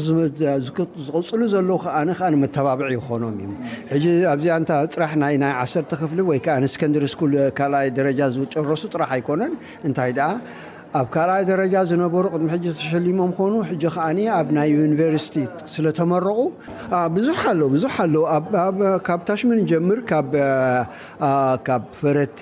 ዝቕጽሉ ዘለዉ ከኣ ከኣ መተባብዒ ይኾኖም እዩ። ሕጂ ኣብዚኣ እንተ ጥራሕ ናይ ናይ ዓሰርተ ክፍሊ ወይ ከኣ ንስከንድሪ ስኩል ካልኣይ ደረጃ ዝጨረሱ ጥራሕ ኣይኮነን እንታይ ደኣ ኣብ ካልኣይ ደረጃ ዝነበሩ ቅድሚ ሕጂ ተሸሊሞም ኮኑ ሕጂ ከኣ ኣብ ናይ ዩኒቨርሲቲ ስለ ተመረቑ ብዙሕ ኣሎ ብዙሕ ኣሎ ካብ ታሽሚ ንጀምር ካብ ፈረቲ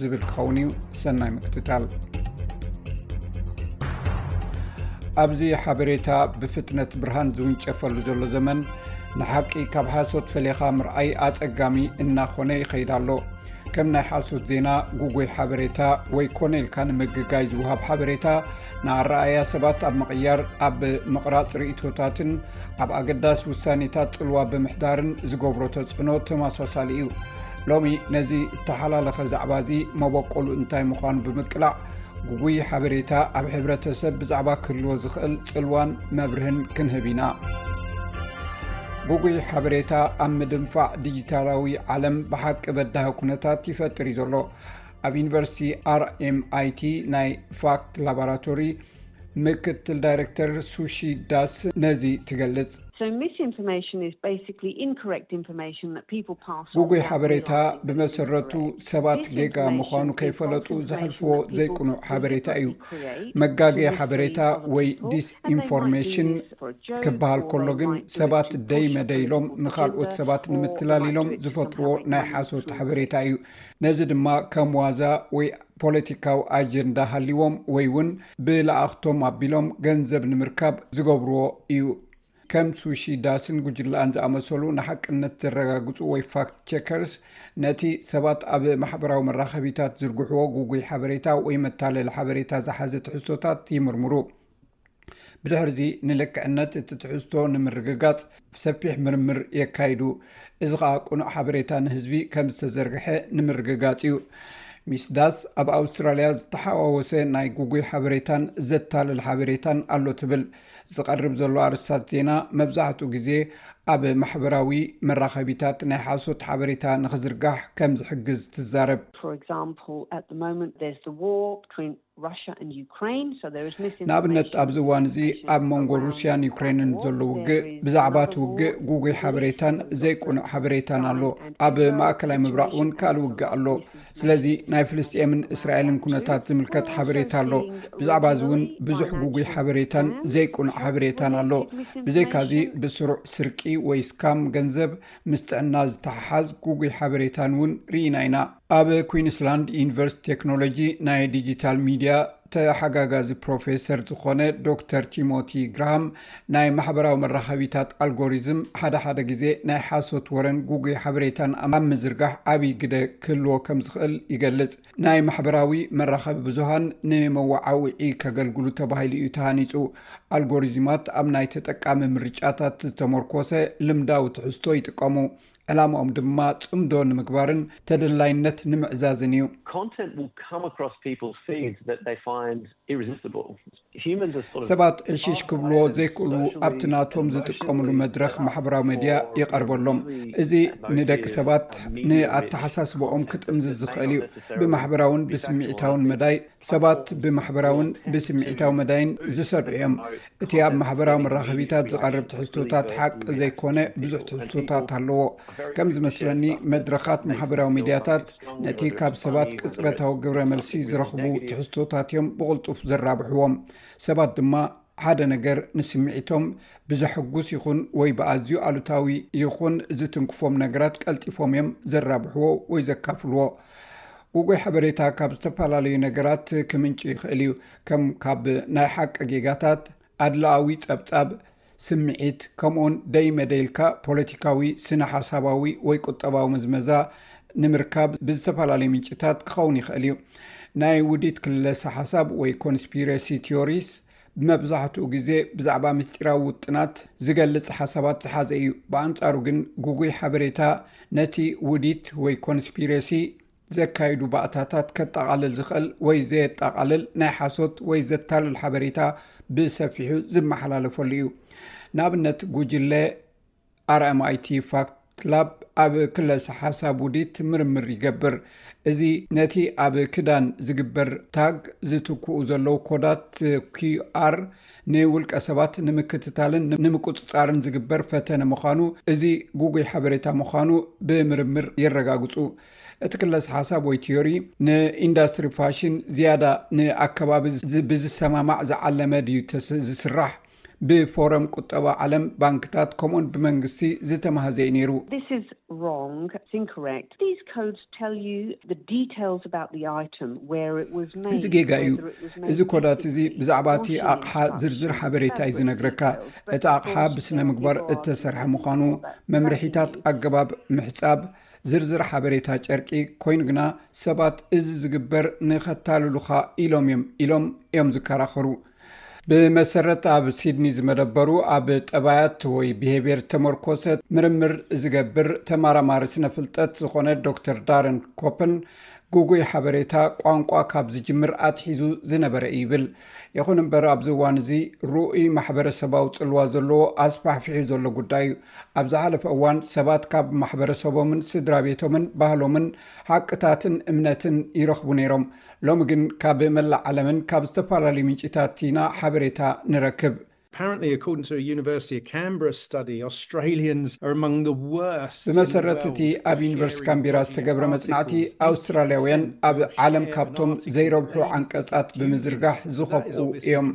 ዝብል ክኸውን እዩ ሰናይ ምክትታል ኣብዚ ሓበሬታ ብፍጥነት ብርሃን ዝውንጨፈሉ ዘሎ ዘመን ንሓቂ ካብ ሓሶት ፈለኻ ምርኣይ ኣፀጋሚ እናኾነ ይኸይዳ ኣሎ ከም ናይ ሓሶት ዜና ጉጉይ ሓበሬታ ወይ ኮነ ኢልካ ንምግጋይ ዝውሃብ ሓበሬታ ንኣረኣያ ሰባት ኣብ ምቕያር ኣብ ምቕራፅ ርእቶታትን ኣብ ኣገዳሲ ውሳኔታት ፅልዋ ብምሕዳርን ዝገብሮ ተፅዕኖ ተመሳሳሊ እዩ ሎሚ ነዚ እተሓላለኸ ዛዕባ እዚ መበቆሉ እንታይ ምዃኑ ብምቅላዕ ጉጉይ ሓበሬታ ኣብ ሕብረተሰብ ብዛዕባ ክህልዎ ዝኽእል ፅልዋን መብርህን ክንህብ ኢና ጉጉይ ሓበሬታ ኣብ ምድንፋዕ ዲጂታላዊ ዓለም ብሓቂ በዳህ ኩነታት ይፈጥር እዩ ዘሎ ኣብ ዩኒቨርሲቲ ኣርኤምኣይቲ ናይ ፋክት ላባራቶሪ ምክትል ዳይረክተር ሱሺ ዳስ ነዚ ትገልጽ። ግጉይ ሓበሬታ ብመሰረቱ ሰባት ጌጋ ምዃኑ ከይፈለጡ ዘሕልፍዎ ዘይቅኑዕ ሓበሬታ እዩ። መጋገዪ ሓበሬታ ወይ ዲስኢንፎርሜሽን ክበሃል ከሎ ግን ሰባት ደይ መደይ ኢሎም ንኻልኦት ሰባት ንምትላል ኢሎም ዝፈጥርዎ ናይ ሓሶት ሓበሬታ እዩ። ነዚ ድማ ከም ዋዛ ወይ ፖለቲካዊ ኣጀንዳ ሃልዎም ወይ እውን ብለኣኽቶም ኣቢሎም ገንዘብ ንምርካብ ዝገብርዎ እዩ። ከም ሱሺ ዳስን ጉጅለኣን ዝኣመሰሉ ንሓቅነት ዘረጋግፁ ወይ ፋክት ቸከርስ ነቲ ሰባት ኣብ ማሕበራዊ መራኸቢታት ዝዝርግሕዎ ግጉይ ሓበሬታ ወይ መታለሊ ሓበሬታ ዝሓዘ ትሕዝቶታት ይምርምሩ። ብድሕርዚ ንልክዕነት እቲ ትሕዝቶ ንምርግጋፅ ሰፊሕ ምርምር የካይዱ እዚ ከዓ ቅኑዕ ሓበሬታ ንህዝቢ ከም ዝተዘርግሐ ንምርግጋፅ እዩ ሚስ ዳስ ኣብ ኣውስትራልያ ዝተሓዋወሰ ናይ ጉጉይ ሓበሬታን ዘታልል ሓበሬታን ኣሎ ትብል ዝቀርብ ዘሎ ኣርስታት ዜና መብዛሕትኡ ግዜ ኣብ ማሕበራዊ መራኸቢታት ናይ ሓሶት ሓበሬታ ንክዝርጋሕ ከም ዝሕግዝ ትዛረብ ንኣብነት ኣብዚ እዋን እዚ ኣብ መንጎ ሩስያን ዩክሬንን ዘሎ ውግእ ብዛዕባ እቲ ውግእ ጉጉይ ሓበሬታን ዘይቅኑዕ ሓበሬታን ኣሎ ኣብ ማእከላይ ምብራቅ እውን ካልእ ውግእ ኣሎ ስለዚ ናይ ፍልስጥኤምን እስራኤልን ኩነታት ዝምልከት ሓበሬታ ኣሎ ብዛዕባ እዚ እውን ብዙሕ ጉጉይ ሓበሬታን ዘይቅኑዕ ሓበሬታን ኣሎ ብዘይካዚ ብስሩዕ ስርቂ ወይ ስካም ገንዘብ ምስ ጥዕና ዝተሓሓዝ ጉጉይ ሓበሬታን እውን ርኢና ኢና። ኣብ ኩንስላንድ ዩኒቨርስቲ ቴክኖሎጂ ናይ ዲጂታል ሚድያ ተሓጋጋዚ ፕሮፌሰር ዝኾነ ዶክተር ቲሞቲ ግራሃም ናይ ማሕበራዊ መራኸቢታት ኣልጎሪዝም ሓደ ሓደ ግዜ ናይ ሓሶት ወረን ጉጉይ ሓበሬታን ኣብ ምዝርጋሕ ዓብይ ግደ ክህልዎ ከም ዝኽእል ይገልፅ። ናይ ማሕበራዊ መራኸቢ ብዙሃን ንመወዓውዒ ከገልግሉ ተባሂሉ እዩ ተሃኒፁ። ኣልጎሪዝማት ኣብ ናይ ተጠቃሚ ምርጫታት ዝተሞርኮሰ ልምዳዊ ትሕዝቶ ይጥቀሙ፣ ዕላማኦም ድማ ፅምዶ ንምግባርን ተደላይነት ንምዕዛዝን እዩ። ሰባት ዕሽሽ ክብልዎ ዘይክእሉ ኣብቲ ናቶም ዝጥቀምሉ መድረኽ ማሕበራዊ መድያ ይቐርበሎም። እዚ ንደቂ ሰባት ንኣተሓሳስባኦም ክጥምዝዝ ዝኽእል እዩ። ብማሕበራውን ብስምዒታውን መዳይ ሰባት ብማሕበራውን ብስምዒታዊ መዳይን ዝሰርዑ እዮም። እቲ ኣብ ማሕበራዊ መራኸቢታት ዝቐርብ ትሕዝቶታት ሓቂ ዘይኮነ ብዙሕ ትሕዝቶታት ኣለዎ። ከም ዝመስለኒ መድረኻት ማሕበራዊ መድያታት፣ ነቲ ካብ ሰባት ቅፅበታዊ ግብረ መልሲ ዝረኽቡ ትሕዝቶታት እዮም ብቕልጡፍ ዘራብሕዎም። ሰባት ድማ ሓደ ነገር ንስምዒቶም ብዘሐጉስ ይኹን ወይ ብኣዝዩ ኣሉታዊ ይኹን ዝትንክፎም ነገራት ቀልጢፎም እዮም ዘራብሕዎ ወይ ዘካፍልዎ። ግጉይ ሓበሬታ ካብ ዝተፈላለዩ ነገራት ክምንጩ ይኽእል እዩ፣ ከም ካብ ናይ ሓቂ ጌጋታት፣ ኣድላኣዊ ፀብፃብ፣ ስምዒት፣ ከምኡውን ደይ መደይ ኢልካ ፖለቲካዊ፣ ስነ-ሓሳባዊ ወይ ቁጠባዊ ምዝመዛ ንምርካብ ብዝተፈላለዩ ምንጭታት ክኸውን ይኸእል እዩ። ናይ ውዲት ክልለሰ-ሓሳብ ወይ ኮንስፒረሲ ቲዮሪስ ብመብዛሕትኡ ግዜ ብዛዕባ ምስጢራዊ ውጥናት ዝገልጽ ሓሳባት ዝሓዘ እዩ። ብኣንጻሩ ግን ግጉይ ሓበሬታ ነቲ ውዲት ወይ ኮንስፒረሲ፣ ዘካይዱ ባእታታት ከጠቓልል ዝኸእል ወይ ዘየጣቓልል ናይ ሓሶት ወይ ዘታልል ሓበሬታ ብሰፊሑ ዝመሓላለፈሉ እዩ። ንኣብነት ጉጅለ RMIT Fact Lab ኣብ ክለሰ ሓሳብ ውዲት ምርምር ይገብር። እዚ ነቲ ኣብ ክዳን ዝግበር ታግ ዝትክኡ ዘለዉ ኮዳት QR ንውልቀ ሰባት ንምክትታልን ንምቁጽጻርን ዝግበር ፈተነ ምዃኑ እዚ ጉጉይ ሓበሬታ ምዃኑ ብምርምር የረጋግጹ። እቲ ክለስ ሓሳብ ወይ ትዮሪ ንኢንዳስትሪ ፋሽን ዝያዳ ንኣከባቢ ብዝሰማማዕ ዝዓለመ ድዩ ዝስራሕ ብፎረም ቁጠባ ዓለም ባንክታት ከምኡን ብመንግስቲ ዝተማህዘ እዩ ነይሩ። እዚ ጌጋ እዩ እዚ ኮዳት እዚ ብዛዕባ እቲ ኣቕሓ ዝርዝር ሓበሬታ እዩ ዝነግረካ እቲ ኣቕሓ ብስነ ምግባር እተሰርሐ ምዃኑ መምርሒታት ኣገባብ ምሕፃብ ዝርዝር ሓበሬታ ጨርቂ ኮይኑ ግና ሰባት እዚ ዝግበር ንኸታልሉኻ ኢሎም እዮም ኢሎም እዮም ዝከራኸሩ። ብመሰረት ኣብ ሲድኒ ዝመደበሩ ኣብ ጠባያት ወይ ብሄቤር ተመርኮሰ ምርምር ዝገብር ተማራማሪ ስነ ፍልጠት ዝኾነ ዶክተር ዳረን ኮፐን ጉጉይ ሓበሬታ ቋንቋ ካብ ዝጅምር ኣትሒዙ ዝነበረ እዩ ይብል። ይኹን እምበር ኣብዚ እዋን እዚ ርኡይ ማሕበረሰባዊ ፅልዋ ዘለዎ ኣስፋሕፊሑ ዘሎ ጉዳይ እዩ። ኣብ ዝሓለፈ እዋን ሰባት ካብ ማሕበረሰቦምን ስድራ ቤቶምን ባህሎምን ሓቅታትን እምነትን ይረኽቡ ነይሮም። ሎሚ ግን ካብ መላእ ዓለምን ካብ ዝተፈላለዩ ምንጪታት ኢና ሓበሬታ ንረክብ። ብመሰረት እቲ ኣብ ዩኒቨርስቲ ካንቢራ ዝተገብረ መፅናዕቲ ኣውስትራሊያውያን ኣብ ዓለም ካብቶም ዘይረብሑ ዓንቀፃት ብምዝርጋሕ ዝኸፍኡ እዮም።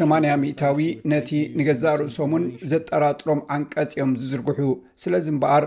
ሰማንያ ሚእታዊ ነቲ ንገዛእ ርእሶም እውን ዘጠራጥሮም ዓንቀፅ እዮም ዝዝርግሑ። ስለዚ እምበኣር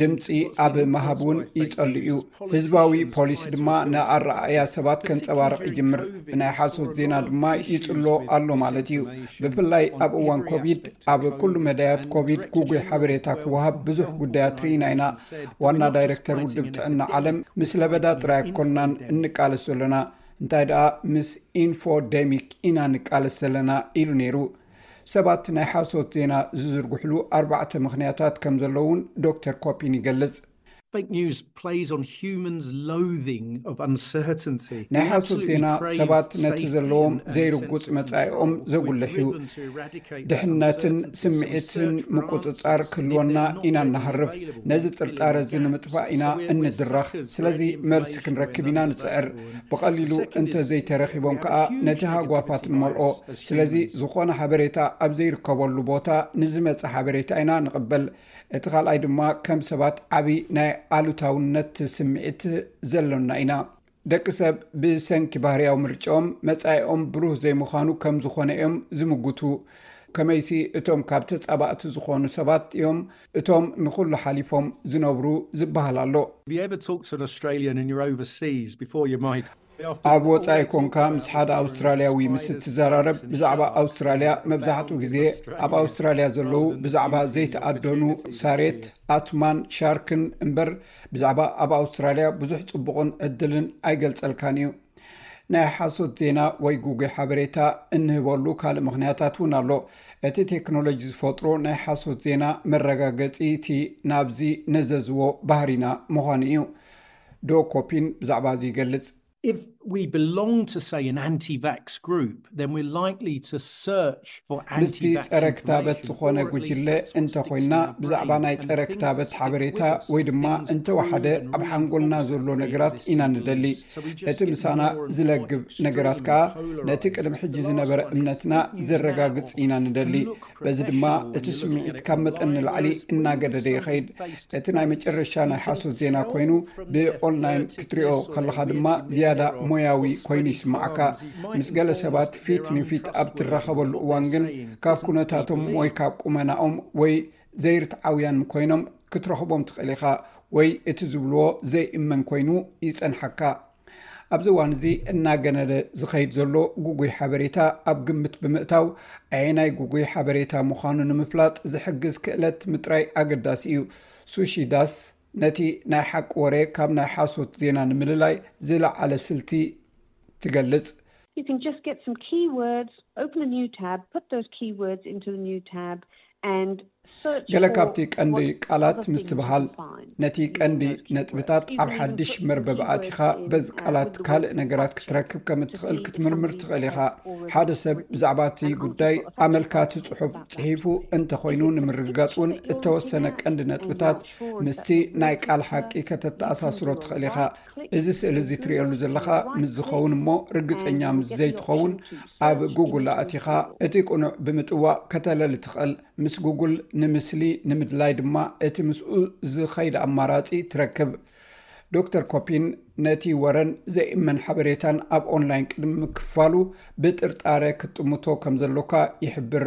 ድምፂ ኣብ ምሃብ እውን ይፀሉ እዩ። ህዝባዊ ፖሊስ ድማ ንኣረኣእያ ሰባት ከንፀባርቕ ይጅምር፣ ብናይ ሓሶት ዜና ድማ ይፅሎ ኣሎ ማለት እዩ። ብፍላይ ኣብ እዋን ኮቪድ ኣብ ኩሉ መዳያት ኮቪድ ጉጉይ ሓበሬታ ክወሃብ ብዙሕ ጉዳያት ርኢና ኢና። ዋና ዳይሬክተር ውድብ ጥዕና ዓለም ምስ ለበዳ ጥራይ ኣይኮናን እንቃለስ ዘሎና፣ እንታይ ደኣ ምስ ኢንፎደሚክ ኢና ንቃለስ ዘለና ኢሉ ነይሩ። ሰባት ናይ ሓሶት ዜና ዝዝርግሕሉ ኣርባዕተ ምኽንያታት ከም ዘለዉ እውን ዶክተር ኮፒን ይገልጽ። ናይ ሓሶት ዜና ሰባት ነቲ ዘለዎም ዘይርጉጽ መጻኢኦም ዘጉልሕ እዩ። ድሕነትን ስምዒትን ምቁጽጻር ክህልወና ኢና እንሃርፍ። ነዚ ጥርጣረ እዚ ንምጥፋእ ኢና እንድረኽ። ስለዚ መልሲ ክንረክብ ኢና ንጽዕር። ብቐሊሉ እንተ ዘይተረኺቦም ከኣ ነቲ ሃጓፋት ንመልኦ ስለዚ ዝኾነ ሓበሬታ ኣብ ዘይርከበሉ ቦታ ንዝመፀ ሓበሬታ ኢና ንቕበል እቲ ካልኣይ ድማ ከም ሰባት ዓብይ ናይ ኣሉታውነት ስምዒት ዘሎና ኢና ደቂ ሰብ ብሰንኪ ባህርያዊ ምርጭኦም መጻኢኦም ብሩህ ዘይምዃኑ ከም ዝኾነ እዮም ዝምጉቱ ከመይሲ እቶም ካብ ተጻባእቲ ዝኾኑ ሰባት እዮም እቶም ንኹሉ ሓሊፎም ዝነብሩ ዝበሃል ኣሎ። ኣብ ወጻኢ ኮንካ ምስ ሓደ ኣውስትራልያዊ ምስ እትዘራረብ ብዛዕባ ኣውስትራልያ መብዛሕትኡ ግዜ ኣብ ኣውስትራልያ ዘለዉ ብዛዕባ ዘይተኣደኑ ሳሬት ኣትማን ሻርክን እምበር ብዛዕባ ኣብ ኣውስትራልያ ብዙሕ ጽቡቕን ዕድልን ኣይገልጸልካን እዩ። ናይ ሓሶት ዜና ወይ ጉጉይ ሓበሬታ እንህበሉ ካልእ ምኽንያታት እውን ኣሎ። እቲ ቴክኖሎጂ ዝፈጥሮ ናይ ሓሶት ዜና መረጋገፂ እቲ ናብዚ ነዘዝዎ ባህሪና ምዃኑ እዩ። ዶ ኮፒን ብዛዕባ እዚ ይገልፅ። If we belong to say an anti-vax group ምስቲ ጸረ ክታበት ዝኾነ ጉጅለ እንተ ኾይንና ብዛዕባ ናይ ጸረ ክታበት ሓበሬታ ወይ ድማ እንተ ወሓደ ኣብ ሓንጎልና ዘሎ ነገራት ኢና ንደሊ እቲ ምሳና ዝለግብ ነገራት ከኣ ነቲ ቅድሚ ሕጂ ዝነበረ እምነትና ዘረጋግጽ ኢና ንደሊ በዚ ድማ እቲ ስምዒት ካብ መጠን ንላዕሊ እናገደደ ይኸይድ እቲ ናይ መጨረሻ ናይ ሓሶት ዜና ኮይኑ ብኦንላይን ክትሪኦ ከለካ ድማ ዝያዳ ሞያዊ ኮይኑ ይስማዕካ ምስ ገለ ሰባት ፊት ንፊት ኣብ ትራኸበሉ እዋን ግን ካብ ኩነታቶም ወይ ካብ ቁመናኦም ወይ ዘይርትዓውያን ኮይኖም ክትረኽቦም ትኽእል ኢኻ ወይ እቲ ዝብልዎ ዘይእመን ኮይኑ ይፀንሓካ ኣብዚ እዋን እዚ እናገነነ ዝኸይድ ዘሎ ጉጉይ ሓበሬታ ኣብ ግምት ብምእታው ኣየናይ ጉጉይ ሓበሬታ ምዃኑ ንምፍላጥ ዝሕግዝ ክእለት ምጥራይ ኣገዳሲ እዩ። ሱሺ ዳስ ነቲ ናይ ሓቂ ወረ ካብ ናይ ሓሶት ዜና ንምልላይ ዝለዓለ ስልቲ ትገልጽ። You can just get some keywords, open a new tab, put those keywords into the new tab, ገለ ካብቲ ቀንዲ ቃላት ምስትብሃል፣ ነቲ ቀንዲ ነጥብታት ኣብ ሓድሽ መርበብ ኣእቲኻ በዚ ቃላት ካልእ ነገራት ክትረክብ ከም እትኽእል ክትምርምር ትኽእል ኢኻ። ሓደ ሰብ ብዛዕባ እቲ ጉዳይ ኣመልካቲ ጽሑፍ ጽሒፉ እንተኾይኑ ንምርግጋጽ እውን እተወሰነ ቀንዲ ነጥብታት ምስቲ ናይ ቃል ሓቂ ከተተኣሳስሮ ትኽእል ኢኻ። እዚ ስእሊ እዚ ትርእየሉ ዘለኻ ምስ ዝኸውን እሞ ርግፀኛ ምስ ዘይትኸውን ኣብ ጉጉል ኣእቲኻ እቲ ቅኑዕ ብምጥዋቕ ከተለሊ ትኽእል ምስ ጉጉል ንምስሊ ንምድላይ ድማ እቲ ምስኡ ዝኸይድ ኣማራፂ ትረክብ ዶክተር ኮፒን ነቲ ወረን ዘይእመን ሓበሬታን ኣብ ኦንላይን ቅድሚ ምክፋሉ ብጥርጣረ ክትጥምቶ ከም ዘሎካ ይሕብር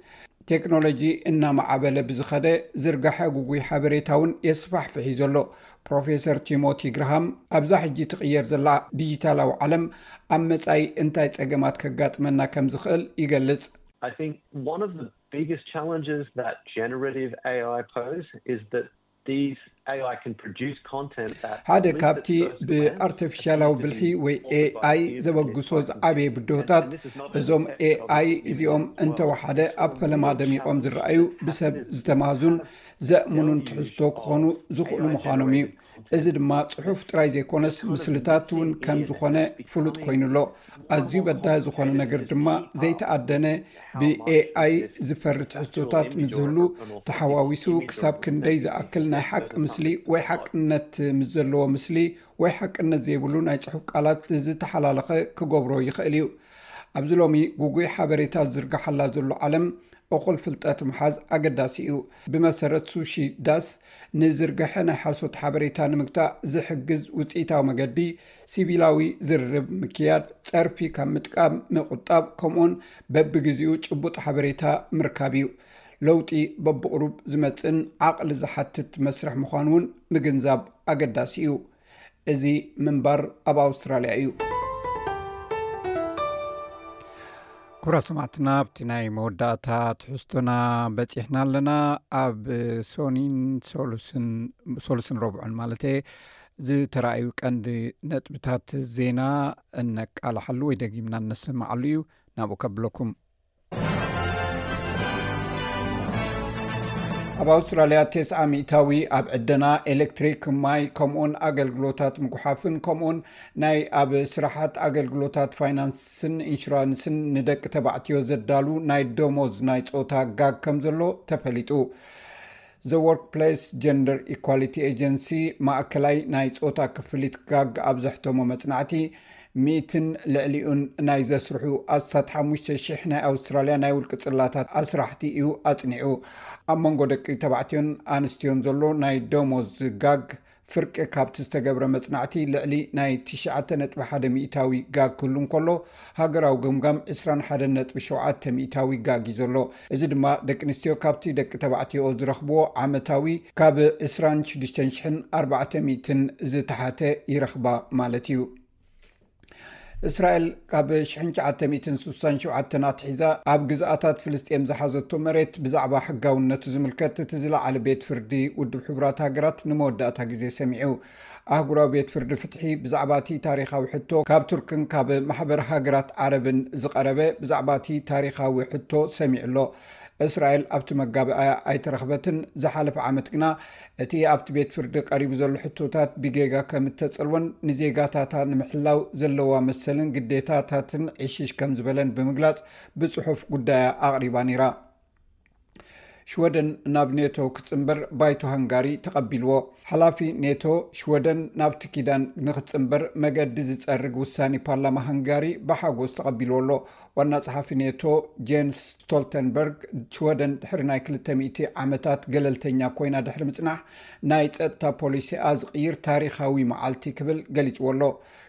ቴክኖሎጂ እናማዓበለ ብዝኸደ ዝርጋሐ ጉጉይ ሓበሬታ እውን የስፋሕፍሕ እዩ ዘሎ ፕሮፌሰር ቲሞቲ ግርሃም ኣብዛ ሕጂ ትቕየር ዘላ ዲጂታላዊ ዓለም ኣብ መፃኢ እንታይ ፀገማት ከጋጥመና ከም ዝኽእል ይገልፅ ሓደ ካብቲ ብኣርተፊሻላዊ ብልሒ ወይ ኤኣይ ዘበግሶ ዝዓበየ ብድሆታት እዞም ኤኣይ እዚኦም እንተወሓደ ኣብ ፈለማ ደሚቆም ዝረኣዩ ብሰብ ዝተማዙን ዘእምኑን ትሕዝቶ ክኾኑ ዝኽእሉ ምዃኖም እዩ እዚ ድማ ፅሑፍ ጥራይ ዘይኮነስ ምስልታት እውን ከም ዝኾነ ፍሉጥ ኮይኑ ኣሎ ኣዝዩ በዳሂ ዝኾነ ነገር ድማ ዘይተኣደነ ብኤኣይ ዝፈሪ ትሕዝቶታት ምስ ዝህሉ ተሓዋዊሱ ክሳብ ክንደይ ዝኣክል ናይ ሓቂ ምስሊ ወይ ሓቅነት ምስ ዘለዎ ምስሊ ወይ ሓቅነት ዘይብሉ ናይ ፅሑፍ ቃላት ዝተሓላለኸ ክገብሮ ይኽእል እዩ ኣብዚ ሎሚ ጉጉይ ሓበሬታ ዝዝርግሓላ ዘሎ ዓለም እኹል ፍልጠት ምሓዝ ኣገዳሲ እዩ ብመሰረት ሱሺ ዳስ ንዝርግሐ ናይ ሓሶት ሓበሬታ ንምግታእ ዝሕግዝ ውፅኢታዊ መገዲ ሲቪላዊ ዝርርብ ምክያድ፣ ጸርፊ ካብ ምጥቃም ምቑጣብ፣ ከምኡውን በብግዜኡ ጭቡጥ ሓበሬታ ምርካብ እዩ። ለውጢ በብቕሩብ ዝመጽእን ዓቕሊ ዝሓትት መስርሕ ምዃኑ እውን ምግንዛብ ኣገዳሲ እዩ። እዚ ምንባር ኣብ ኣውስትራልያ እዩ። ኩብራት ሰማዕትና ኣብቲ ናይ መወዳእታ ትሕዝቶና በፂሕና ኣለና ኣብ ሶኒን ሶሉስን ረብዑን ማለት ዝተራእዩ ቀንዲ ነጥብታት ዜና እነቃልሓሉ ወይ ደጊምና እነስምዓሉ እዩ ናብኡ ከብለኩም ኣብ ኣውስትራልያ ቴስዓ ሚታዊ ኣብ ዕደና ኤሌክትሪክ ማይ ከምኡውን ኣገልግሎታት ምጉሓፍን ከምኡውን ናይ ኣብ ስራሓት ኣገልግሎታት ፋይናንስን ኢንሹራንስን ንደቂ ተባዕትዮ ዘዳሉ ናይ ደሞዝ ናይ ፆታ ጋግ ከም ዘሎ ተፈሊጡ ዘ ዎርክ ፕሌስ ጀንደር ኢኳሊቲ ኤጀንሲ ማእከላይ ናይ ፆታ ክፍሊት ጋግ ኣብ ዘሕተሞ መፅናዕቲ ሚእትን ልዕሊኡን ናይ ዘስርሑ ኣስታት ሓሙሽተ ሽሕ ናይ ኣውስትራልያ ናይ ውልቂ ፅላታት ኣስራሕቲ እዩ ኣፅኒዑ ኣብ መንጎ ደቂ ተባዕትዮን ኣንስትዮን ዘሎ ናይ ደሞዝ ጋግ ፍርቂ ካብቲ ዝተገብረ መጽናዕቲ ልዕሊ ናይ ትሽዓተ ነጥቢ ሓደ ሚእታዊ ጋግ ክህሉ እንከሎ፣ ሃገራዊ ገምጋም ዕስራን ሓደን ነጥቢ ሸውዓተ ሚእታዊ ጋግ እዩ ዘሎ። እዚ ድማ ደቂ ኣንስትዮ ካብቲ ደቂ ተባዕትዮ ዝረኽብዎ ዓመታዊ ካብ ዕስራን ሽዱሽተን ሽሕን ኣርባዕተ ሚእትን ዝተሓተ ይረኽባ ማለት እዩ። እስራኤል ካብ 1967 ኣትሒዛ ኣብ ግዝኣታት ፍልስጥኤም ዝሓዘቶ መሬት ብዛዕባ ሕጋውነቱ ዝምልከት እቲ ዝለዓለ ቤት ፍርዲ ውድብ ሕቡራት ሃገራት ንመወዳእታ ግዜ ሰሚዑ ኣህጉራዊ ቤት ፍርዲ ፍትሒ ብዛዕባ እቲ ታሪካዊ ሕቶ ካብ ቱርክን ካብ ማሕበር ሃገራት ዓረብን ዝቀረበ ብዛዕባ እቲ ታሪካዊ ሕቶ ሰሚዑ ኣሎ እስራኤል ኣብቲ መጋቢኣያ ኣይተረኽበትን ዝሓለፈ ዓመት ግና እቲ ኣብቲ ቤት ፍርዲ ቀሪቡ ዘሎ ሕቶታት ብጌጋ ከም እተጸልወን ንዜጋታታ ንምሕላው ዘለዋ መሰልን ግዴታታትን ዕሽሽ ከም ዝበለን ብምግላጽ ብጽሑፍ ጉዳያ ኣቕሪባ ነይራ። ሽወደን ናብ ኔቶ ክጽንበር ባይቶ ሃንጋሪ ተቐቢልዎ። ሓላፊ ኔቶ ሽወደን ናብቲ ኪዳን ንክትጽንበር መገዲ ዝጸርግ ውሳኔ ፓርላማ ሃንጋሪ ብሓጎስ ተቐቢልዎ ኣሎ። ዋና ፀሓፊ ኔቶ ጄንስ ስቶልተንበርግ ሽወደን ድሕሪ ናይ 200 ዓመታት ገለልተኛ ኮይና ድሕሪ ምፅናሕ ናይ ፀጥታ ፖሊሲኣ ዝቕይር ታሪካዊ መዓልቲ ክብል ገሊፅዎ ኣሎ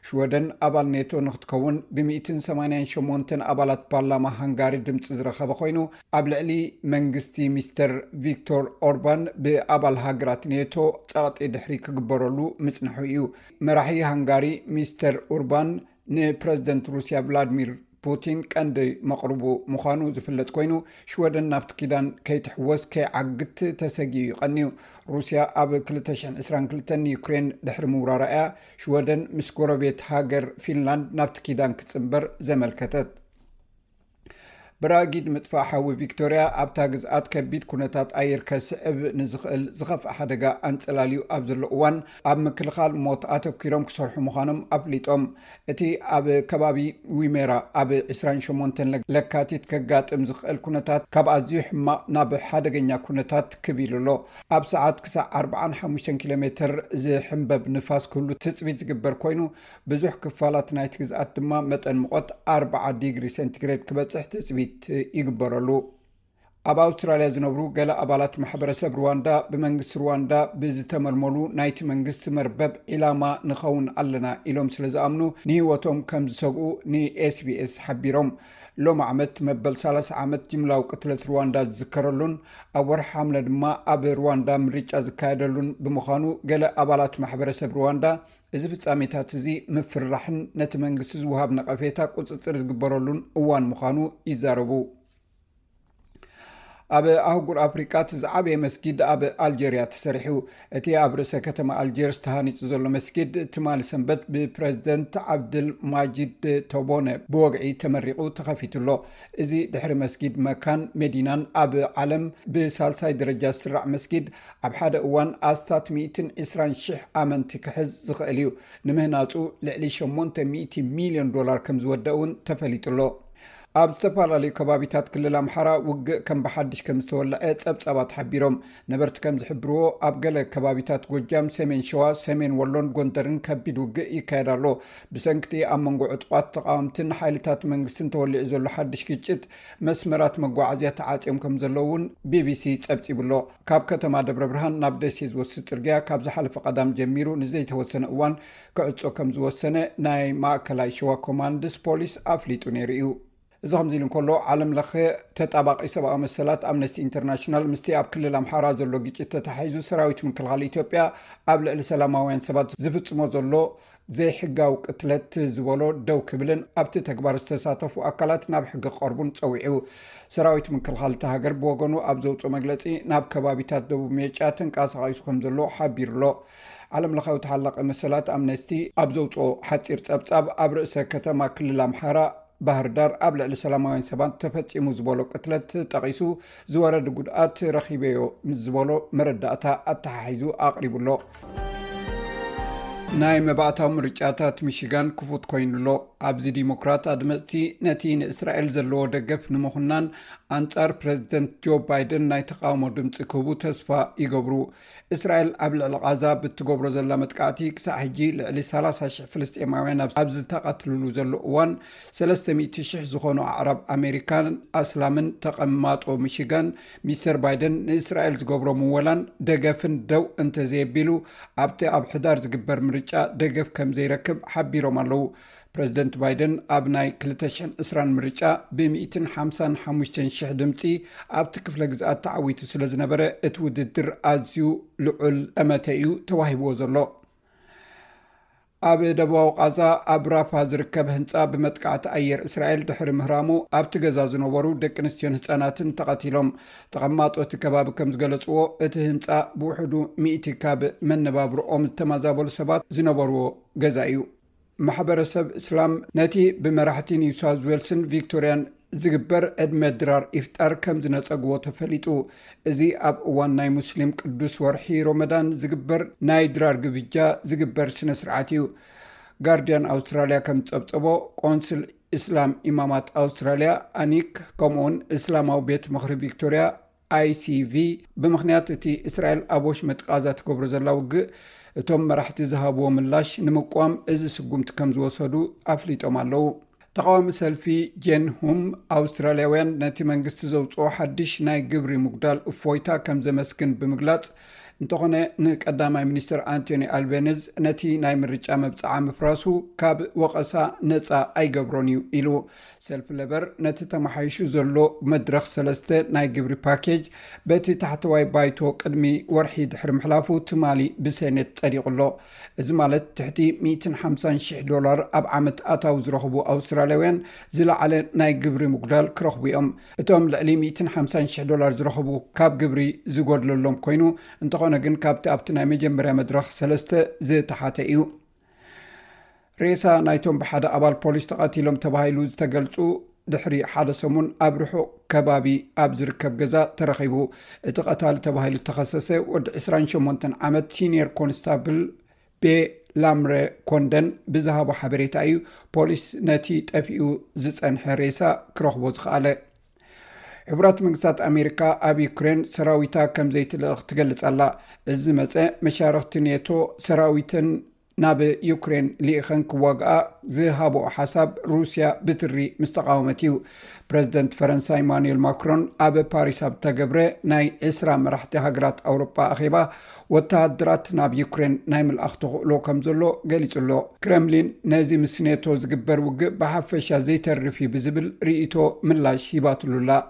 ሽወደን ኣባል ኔቶ ንክትከውን ብ188 ኣባላት ፓርላማ ሃንጋሪ ድምፂ ዝረከበ ኮይኑ ኣብ ልዕሊ መንግስቲ ሚስተር ቪክቶር ኦርባን ብኣባል ሃገራት ኔቶ ፀቕጢ ድሕሪ ክግበረሉ ምፅንሑ እዩ መራሒ ሃንጋሪ ሚስተር ኡርባን ን ንፕረዚደንት ሩስያ ቭላድሚር ፑቲን ቀንዲ መቕርቡ ምዃኑ ዝፍለጥ ኮይኑ ሽወደን ናብቲ ኪዳን ከይትሕወስ ከይዓግት ተሰጊኡ ይቀንዩ ሩስያ ኣብ 222 ዩክሬን ድሕሪ ምውራራ እያ ሽወደን ምስ ጎረቤት ሃገር ፊንላንድ ናብቲ ኪዳን ክፅምበር ዘመልከተት ብራጊድ ምጥፋእ ሓዊ ቪክቶርያ ኣብታ ግዝኣት ከቢድ ኩነታት ኣየር ከስዕብ ንዝኽእል ዝኸፍእ ሓደጋ ኣንፀላልዩ ኣብ ዘሎ እዋን ኣብ ምክልኻል ሞት ኣተኪሮም ክሰርሑ ምዃኖም ኣፍሊጦም እቲ ኣብ ከባቢ ዊሜራ ኣብ 28 ለካቲት ከጋጥም ዝኽእል ኩነታት ካብ ኣዝዩ ሕማቕ ናብ ሓደገኛ ኩነታት ክብ ኢሉ ኣሎ ኣብ ሰዓት ክሳዕ 45 ኪሎ ሜትር ዝሕምበብ ንፋስ ክህሉ ትፅቢት ዝግበር ኮይኑ ብዙሕ ክፋላት ናይቲ ግዝኣት ድማ መጠን ምቖት ኣርባዓ ዲግሪ ሰንቲግሬድ ክበፅሕ ትፅቢት ይግበረሉ። ኣብ ኣውስትራልያ ዝነብሩ ገለ ኣባላት ማሕበረሰብ ሩዋንዳ ብመንግስቲ ሩዋንዳ ብዝተመልመሉ ናይቲ መንግስቲ መርበብ ዒላማ ንኸውን ኣለና ኢሎም ስለ ዝኣምኑ ንህይወቶም ከም ዝሰግኡ ንኤስቢኤስ ሓቢሮም። ሎሚ ዓመት መበል ሳላሳ ዓመት ጅምላዊ ቅትለት ሩዋንዳ ዝዝከረሉን ኣብ ወርሒ ሓምለ ድማ ኣብ ሩዋንዳ ምርጫ ዝካየደሉን ብምዃኑ ገለ ኣባላት ማሕበረሰብ ሩዋንዳ እዚ ፍጻሜታት እዚ ምፍርራሕን ነቲ መንግስቲ ዝወሃብ ነቐፌታ ቁፅፅር ዝግበረሉን እዋን ምዃኑ ይዛረቡ። ኣብ ኣህጉር ኣፍሪቃ እቲ ዝዓበየ መስጊድ ኣብ ኣልጀርያ ተሰሪሑ እቲ ኣብ ርእሰ ከተማ ኣልጀርስ ተሃኒፁ ዘሎ መስጊድ ትማሊ ሰንበት ብፕረዚደንት ዓብድል ማጂድ ተቦነ ብወግዒ ተመሪቑ ተኸፊቱ ኣሎ እዚ ድሕሪ መስጊድ መካን መዲናን ኣብ ዓለም ብሳልሳይ ደረጃ ዝስራዕ መስጊድ ኣብ ሓደ እዋን ኣስታት ሚእትን ዕስራን ሽሕ ኣመንቲ ክሕዝ ዝኽእል እዩ። ንምህናጹ ልዕሊ ሸሞንተ ሚእቲ ሚልዮን ዶላር ከም ዝወደእ እውን ተፈሊጡ ኣሎ። ኣብ ዝተፈላለዩ ከባቢታት ክልል ኣምሓራ ውግእ ከም ብሓድሽ ከም ዝተወልዐ ጸብጻባት ሓቢሮም። ነበርቲ ከም ዝሕብርዎ ኣብ ገለ ከባቢታት ጎጃም፣ ሰሜን ሸዋ፣ ሰሜን ወሎን ጎንደርን ከቢድ ውግእ ይካየድ ኣሎ። ብሰንኪ'ቲ ኣብ መንጎ ዕጡቓት ተቓወምትን ሓይልታት መንግስትን ተወሊዑ ዘሎ ሓድሽ ግጭት፣ መስመራት መጓዓዝያ ተዓፅዮም ከም ዘለዉ እውን ቢቢሲ ፀብፂቡ ኣሎ። ካብ ከተማ ደብረ ብርሃን ናብ ደሴ ዝወስድ ፅርግያ ካብ ዝሓለፈ ቀዳም ጀሚሩ ንዘይተወሰነ እዋን ክዕፆ ከም ዝወሰነ ናይ ማእከላይ ሸዋ ኮማንድስ ፖሊስ ኣፍሊጡ ነይሩ እዩ። እዚ ከምዚ ኢሉ እንከሎ ዓለም ለኸ ተጣባቒ ሰብኣዊ መሰላት ኣምነስቲ ኢንተርናሽናል ምስቲ ኣብ ክልል ኣምሓራ ዘሎ ግጭት ተተሓሒዙ ሰራዊት ምክልኻል ኢትዮጵያ ኣብ ልዕሊ ሰላማውያን ሰባት ዝፍፅሞ ዘሎ ዘይሕጋዊ ቅትለት ዝበሎ ደው ክብልን ኣብቲ ተግባር ዝተሳተፉ ኣካላት ናብ ሕጊ ክቐርቡን ፀዊዑ። ሰራዊት ምክልኻል እታ ሃገር ብወገኑ ኣብ ዘውፅኦ መግለፂ ናብ ከባቢታት ደቡብ ሜጫ ተንቀሳቒሱ ከም ዘሎ ሓቢሩ ኣሎ። ዓለም ለኻዊ ተሓላቒ መሰላት ኣምነስቲ ኣብ ዘውፅኦ ሓፂር ፀብፃብ ኣብ ርእሰ ከተማ ክልል ኣምሓራ ባህርዳር፣ ኣብ ልዕሊ ሰላማውያን ሰባት ተፈፂሙ ዝበሎ ቅትለት ጠቒሱ ዝወረድ ጉድኣት ረኺበዮ ምስ ዝበሎ መረዳእታ ኣተሓሒዙ ኣቕሪቡ'ሎ። ናይ መባእታዊ ምርጫታት ሚሽጋን ክፉት ኮይኑ'ሎ። ኣብዚ ዲሞክራት ኣድመፅቲ ነቲ ንእስራኤል ዘለዎ ደገፍ ንምኹናን ኣንፃር ፕረዚደንት ጆ ባይደን ናይ ተቓውሞ ድምፂ ክህቡ ተስፋ ይገብሩ። እስራኤል ኣብ ልዕሊ ቓዛ ብትገብሮ ዘላ መጥቃዕቲ ክሳዕ ሕጂ ልዕሊ ሰላሳ ሽሕ ፍልስጤማውያን ኣብ ዝተቐትልሉ ዘሎ እዋን ሰለስተ ሚእቲ ሽሕ ዝኾኑ ኣዕራብ ኣሜሪካን ኣስላምን ተቐማጦ ሚሽጋን ሚስተር ባይደን ንእስራኤል ዝገብሮ ምወላን ደገፍን ደው እንተዘየቢሉ ኣብቲ ኣብ ሕዳር ዝግበር ምርጫ ደገፍ ከም ዘይረክብ ሓቢሮም ኣለዉ ፕረዚደንት ባይደን ኣብ ናይ ክልተ ሽሕን ዕስራን ምርጫ ብሚእትን ሓምሳን ሓሙሽተን ሽሕ ድምፂ ኣብቲ ክፍለ ግዝኣት ተዓዊቱ ስለ ዝነበረ እቲ ውድድር ኣዝዩ ልዑል ጠመተ እዩ ተዋሂብዎ ዘሎ። ኣብ ደቡባዊ ቓዛ ኣብ ራፋ ዝርከብ ህንፃ ብመጥቃዕቲ ኣየር እስራኤል ድሕሪ ምህራሙ ኣብቲ ገዛ ዝነበሩ ደቂ ኣንስትዮን ህፃናትን ተቐቲሎም። ተቐማጦ እቲ ከባቢ ከም ዝገለፅዎ እቲ ህንፃ ብውሕዱ ሚእቲ ካብ መነባብሮኦም ዝተመዛበሉ ሰባት ዝነበርዎ ገዛ እዩ። ማሕበረሰብ እስላም ነቲ ብመራሕቲ ኒው ሳውዝ ዌልስን ቪክቶርያን ዝግበር ዕድመ ድራር ኢፍጣር ከም ዝነፀግዎ ተፈሊጡ። እዚ ኣብ እዋን ናይ ሙስሊም ቅዱስ ወርሒ ሮመዳን ዝግበር ናይ ድራር ግብጃ ዝግበር ስነ ስርዓት እዩ። ጋርድያን ኣውስትራልያ ከም ዝፀብፀቦ ቆንስል እስላም ኢማማት ኣውስትራልያ ኣኒክ ከምኡውን እስላማዊ ቤት ምኽሪ ቪክቶርያ ICV፣ ብምኽንያት እቲ እስራኤል ኣብ ወሽመጥ ቓዛ ትገብሮ ዘላ ውግእ፣ እቶም መራሕቲ ዝሃብዎ ምላሽ ንምቅዋም እዚ ስጉምቲ ከም ዝወሰዱ ኣፍሊጦም ኣለዉ። ተቓዋሚ ሰልፊ ጄን ሁም፣ ኣውስትራልያውያን ነቲ መንግስቲ ዘውጽኦ ሓድሽ ናይ ግብሪ ምጉዳል እፎይታ ከም ዘመስግን ብምግላጽ፣ እንተዀነ ንቀዳማይ ሚኒስተር ኣንቶኒ ኣልቤነዝ ነቲ ናይ ምርጫ መብጽዓ ምፍራሱ ካብ ወቐሳ ነጻ ኣይገብሮን እዩ ኢሉ። ሰልፊ ለበር ነቲ ተመሓይሹ ዘሎ መድረኽ ሰለስተ ናይ ግብሪ ፓኬጅ በቲ ታሕተዋይ ባይቶ ቅድሚ ወርሒ ድሕሪ ምሕላፉ ትማሊ ብሰኔት ጸዲቑ ኣሎ። እዚ ማለት ትሕቲ ሚእትን ሓምሳን ሽሕ ዶላር ኣብ ዓመት ኣታዊ ዝረኽቡ ኣውስትራልያውያን ዝለዓለ ናይ ግብሪ ምጉዳል ክረኽቡ እዮም። እቶም ልዕሊ ሚእትን ሓምሳን ሽሕ ዶላር ዝረኽቡ ካብ ግብሪ ዝጎድለሎም ኮይኑ፣ እንተኾነ ግን ካብቲ ኣብቲ ናይ መጀመርያ መድረኽ ሰለስተ ዝተሓተ እዩ። ሬሳ ናይቶም ብሓደ ኣባል ፖሊስ ተቐቲሎም ተባሂሉ ዝተገልፁ ድሕሪ ሓደ ሰሙን ኣብ ርሑቕ ከባቢ ኣብ ዝርከብ ገዛ ተረኺቡ። እቲ ቐታሊ ተባሂሉ እተኸሰሰ ወዲ 28 ዓመት ሲኒየር ኮንስታብል ቤ ላምረ ኮንደን ብዝሃቦ ሓበሬታ እዩ ፖሊስ ነቲ ጠፊኡ ዝፀንሐ ሬሳ ክረኽቦ ዝኸኣለ። ሕቡራት መንግስታት ኣሜሪካ ኣብ ዩክሬን ሰራዊታ ከም ዘይትልእኽ ትገልጽ ኣላ። እዚ መፀ መሻርኽቲ ኔቶ ሰራዊተን ናብ ዩክሬን ልኢኸን ክዋግኣ ዝሃብኦ ሓሳብ ሩስያ ብትሪ ምስ ተቓወመት እዩ። ፕረዚደንት ፈረንሳ ኢማኑኤል ማክሮን ኣብ ፓሪስ ኣብ እተገብረ ናይ ዕስራ መራሕቲ ሃገራት ኣውሮጳ ኣኼባ ወተሃደራት ናብ ዩክሬን ናይ ምልኣኽ ተኽእሎ ከም ዘሎ ገሊጹ ኣሎ። ክረምሊን ነዚ ምስ ኔቶ ዝግበር ውግእ ብሓፈሻ ዘይተርፍ እዩ ብዝብል ርእይቶ ምላሽ ሂባትሉ ኣላ።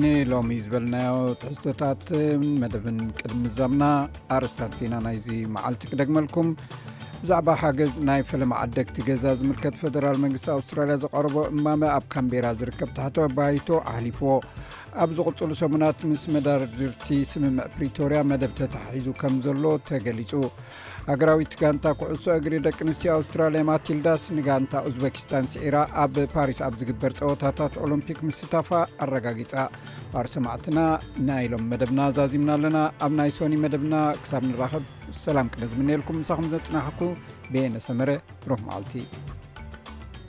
ንሎሚ ዝበልናዮ ትሕዝቶታት መደብን ቅድሚ ዛምና ኣርስታት ዜና ናይዚ መዓልቲ ክደግመልኩም ብዛዕባ ሓገዝ ናይ ፈለማ ዓደግቲ ገዛ ዝምልከት ፈደራል መንግስቲ ኣውስትራልያ ዘቐረቦ እማመ ኣብ ካምቤራ ዝርከብ ታሕተ ባይቶ ኣሕሊፍዎ ኣብ ዝቕፅሉ ሰሙናት ምስ መዳርድርቲ ስምምዕ ፕሪቶርያ መደብ ተታሒዙ ከም ዘሎ ተገሊፁ ሃገራዊት ጋንታ ኩዕሶ እግሪ ደቂ ኣንስትዮ ኣውስትራልያ ማቲልዳስ ንጋንታ ኡዝበኪስታን ስዒራ ኣብ ፓሪስ ኣብ ዝግበር ፀወታታት ኦሎምፒክ ምስታፋ ኣረጋጊፃ ባር ሰማዕትና ናይ ኢሎም መደብና ዛዚምና ኣለና ኣብ ናይ ሶኒ መደብና ክሳብ ንራኸብ ሰላም ቅነ ዝምነየልኩም ምሳኹም ዘፅናሕኩ ቤየነሰመረ ሮክ መዓልቲ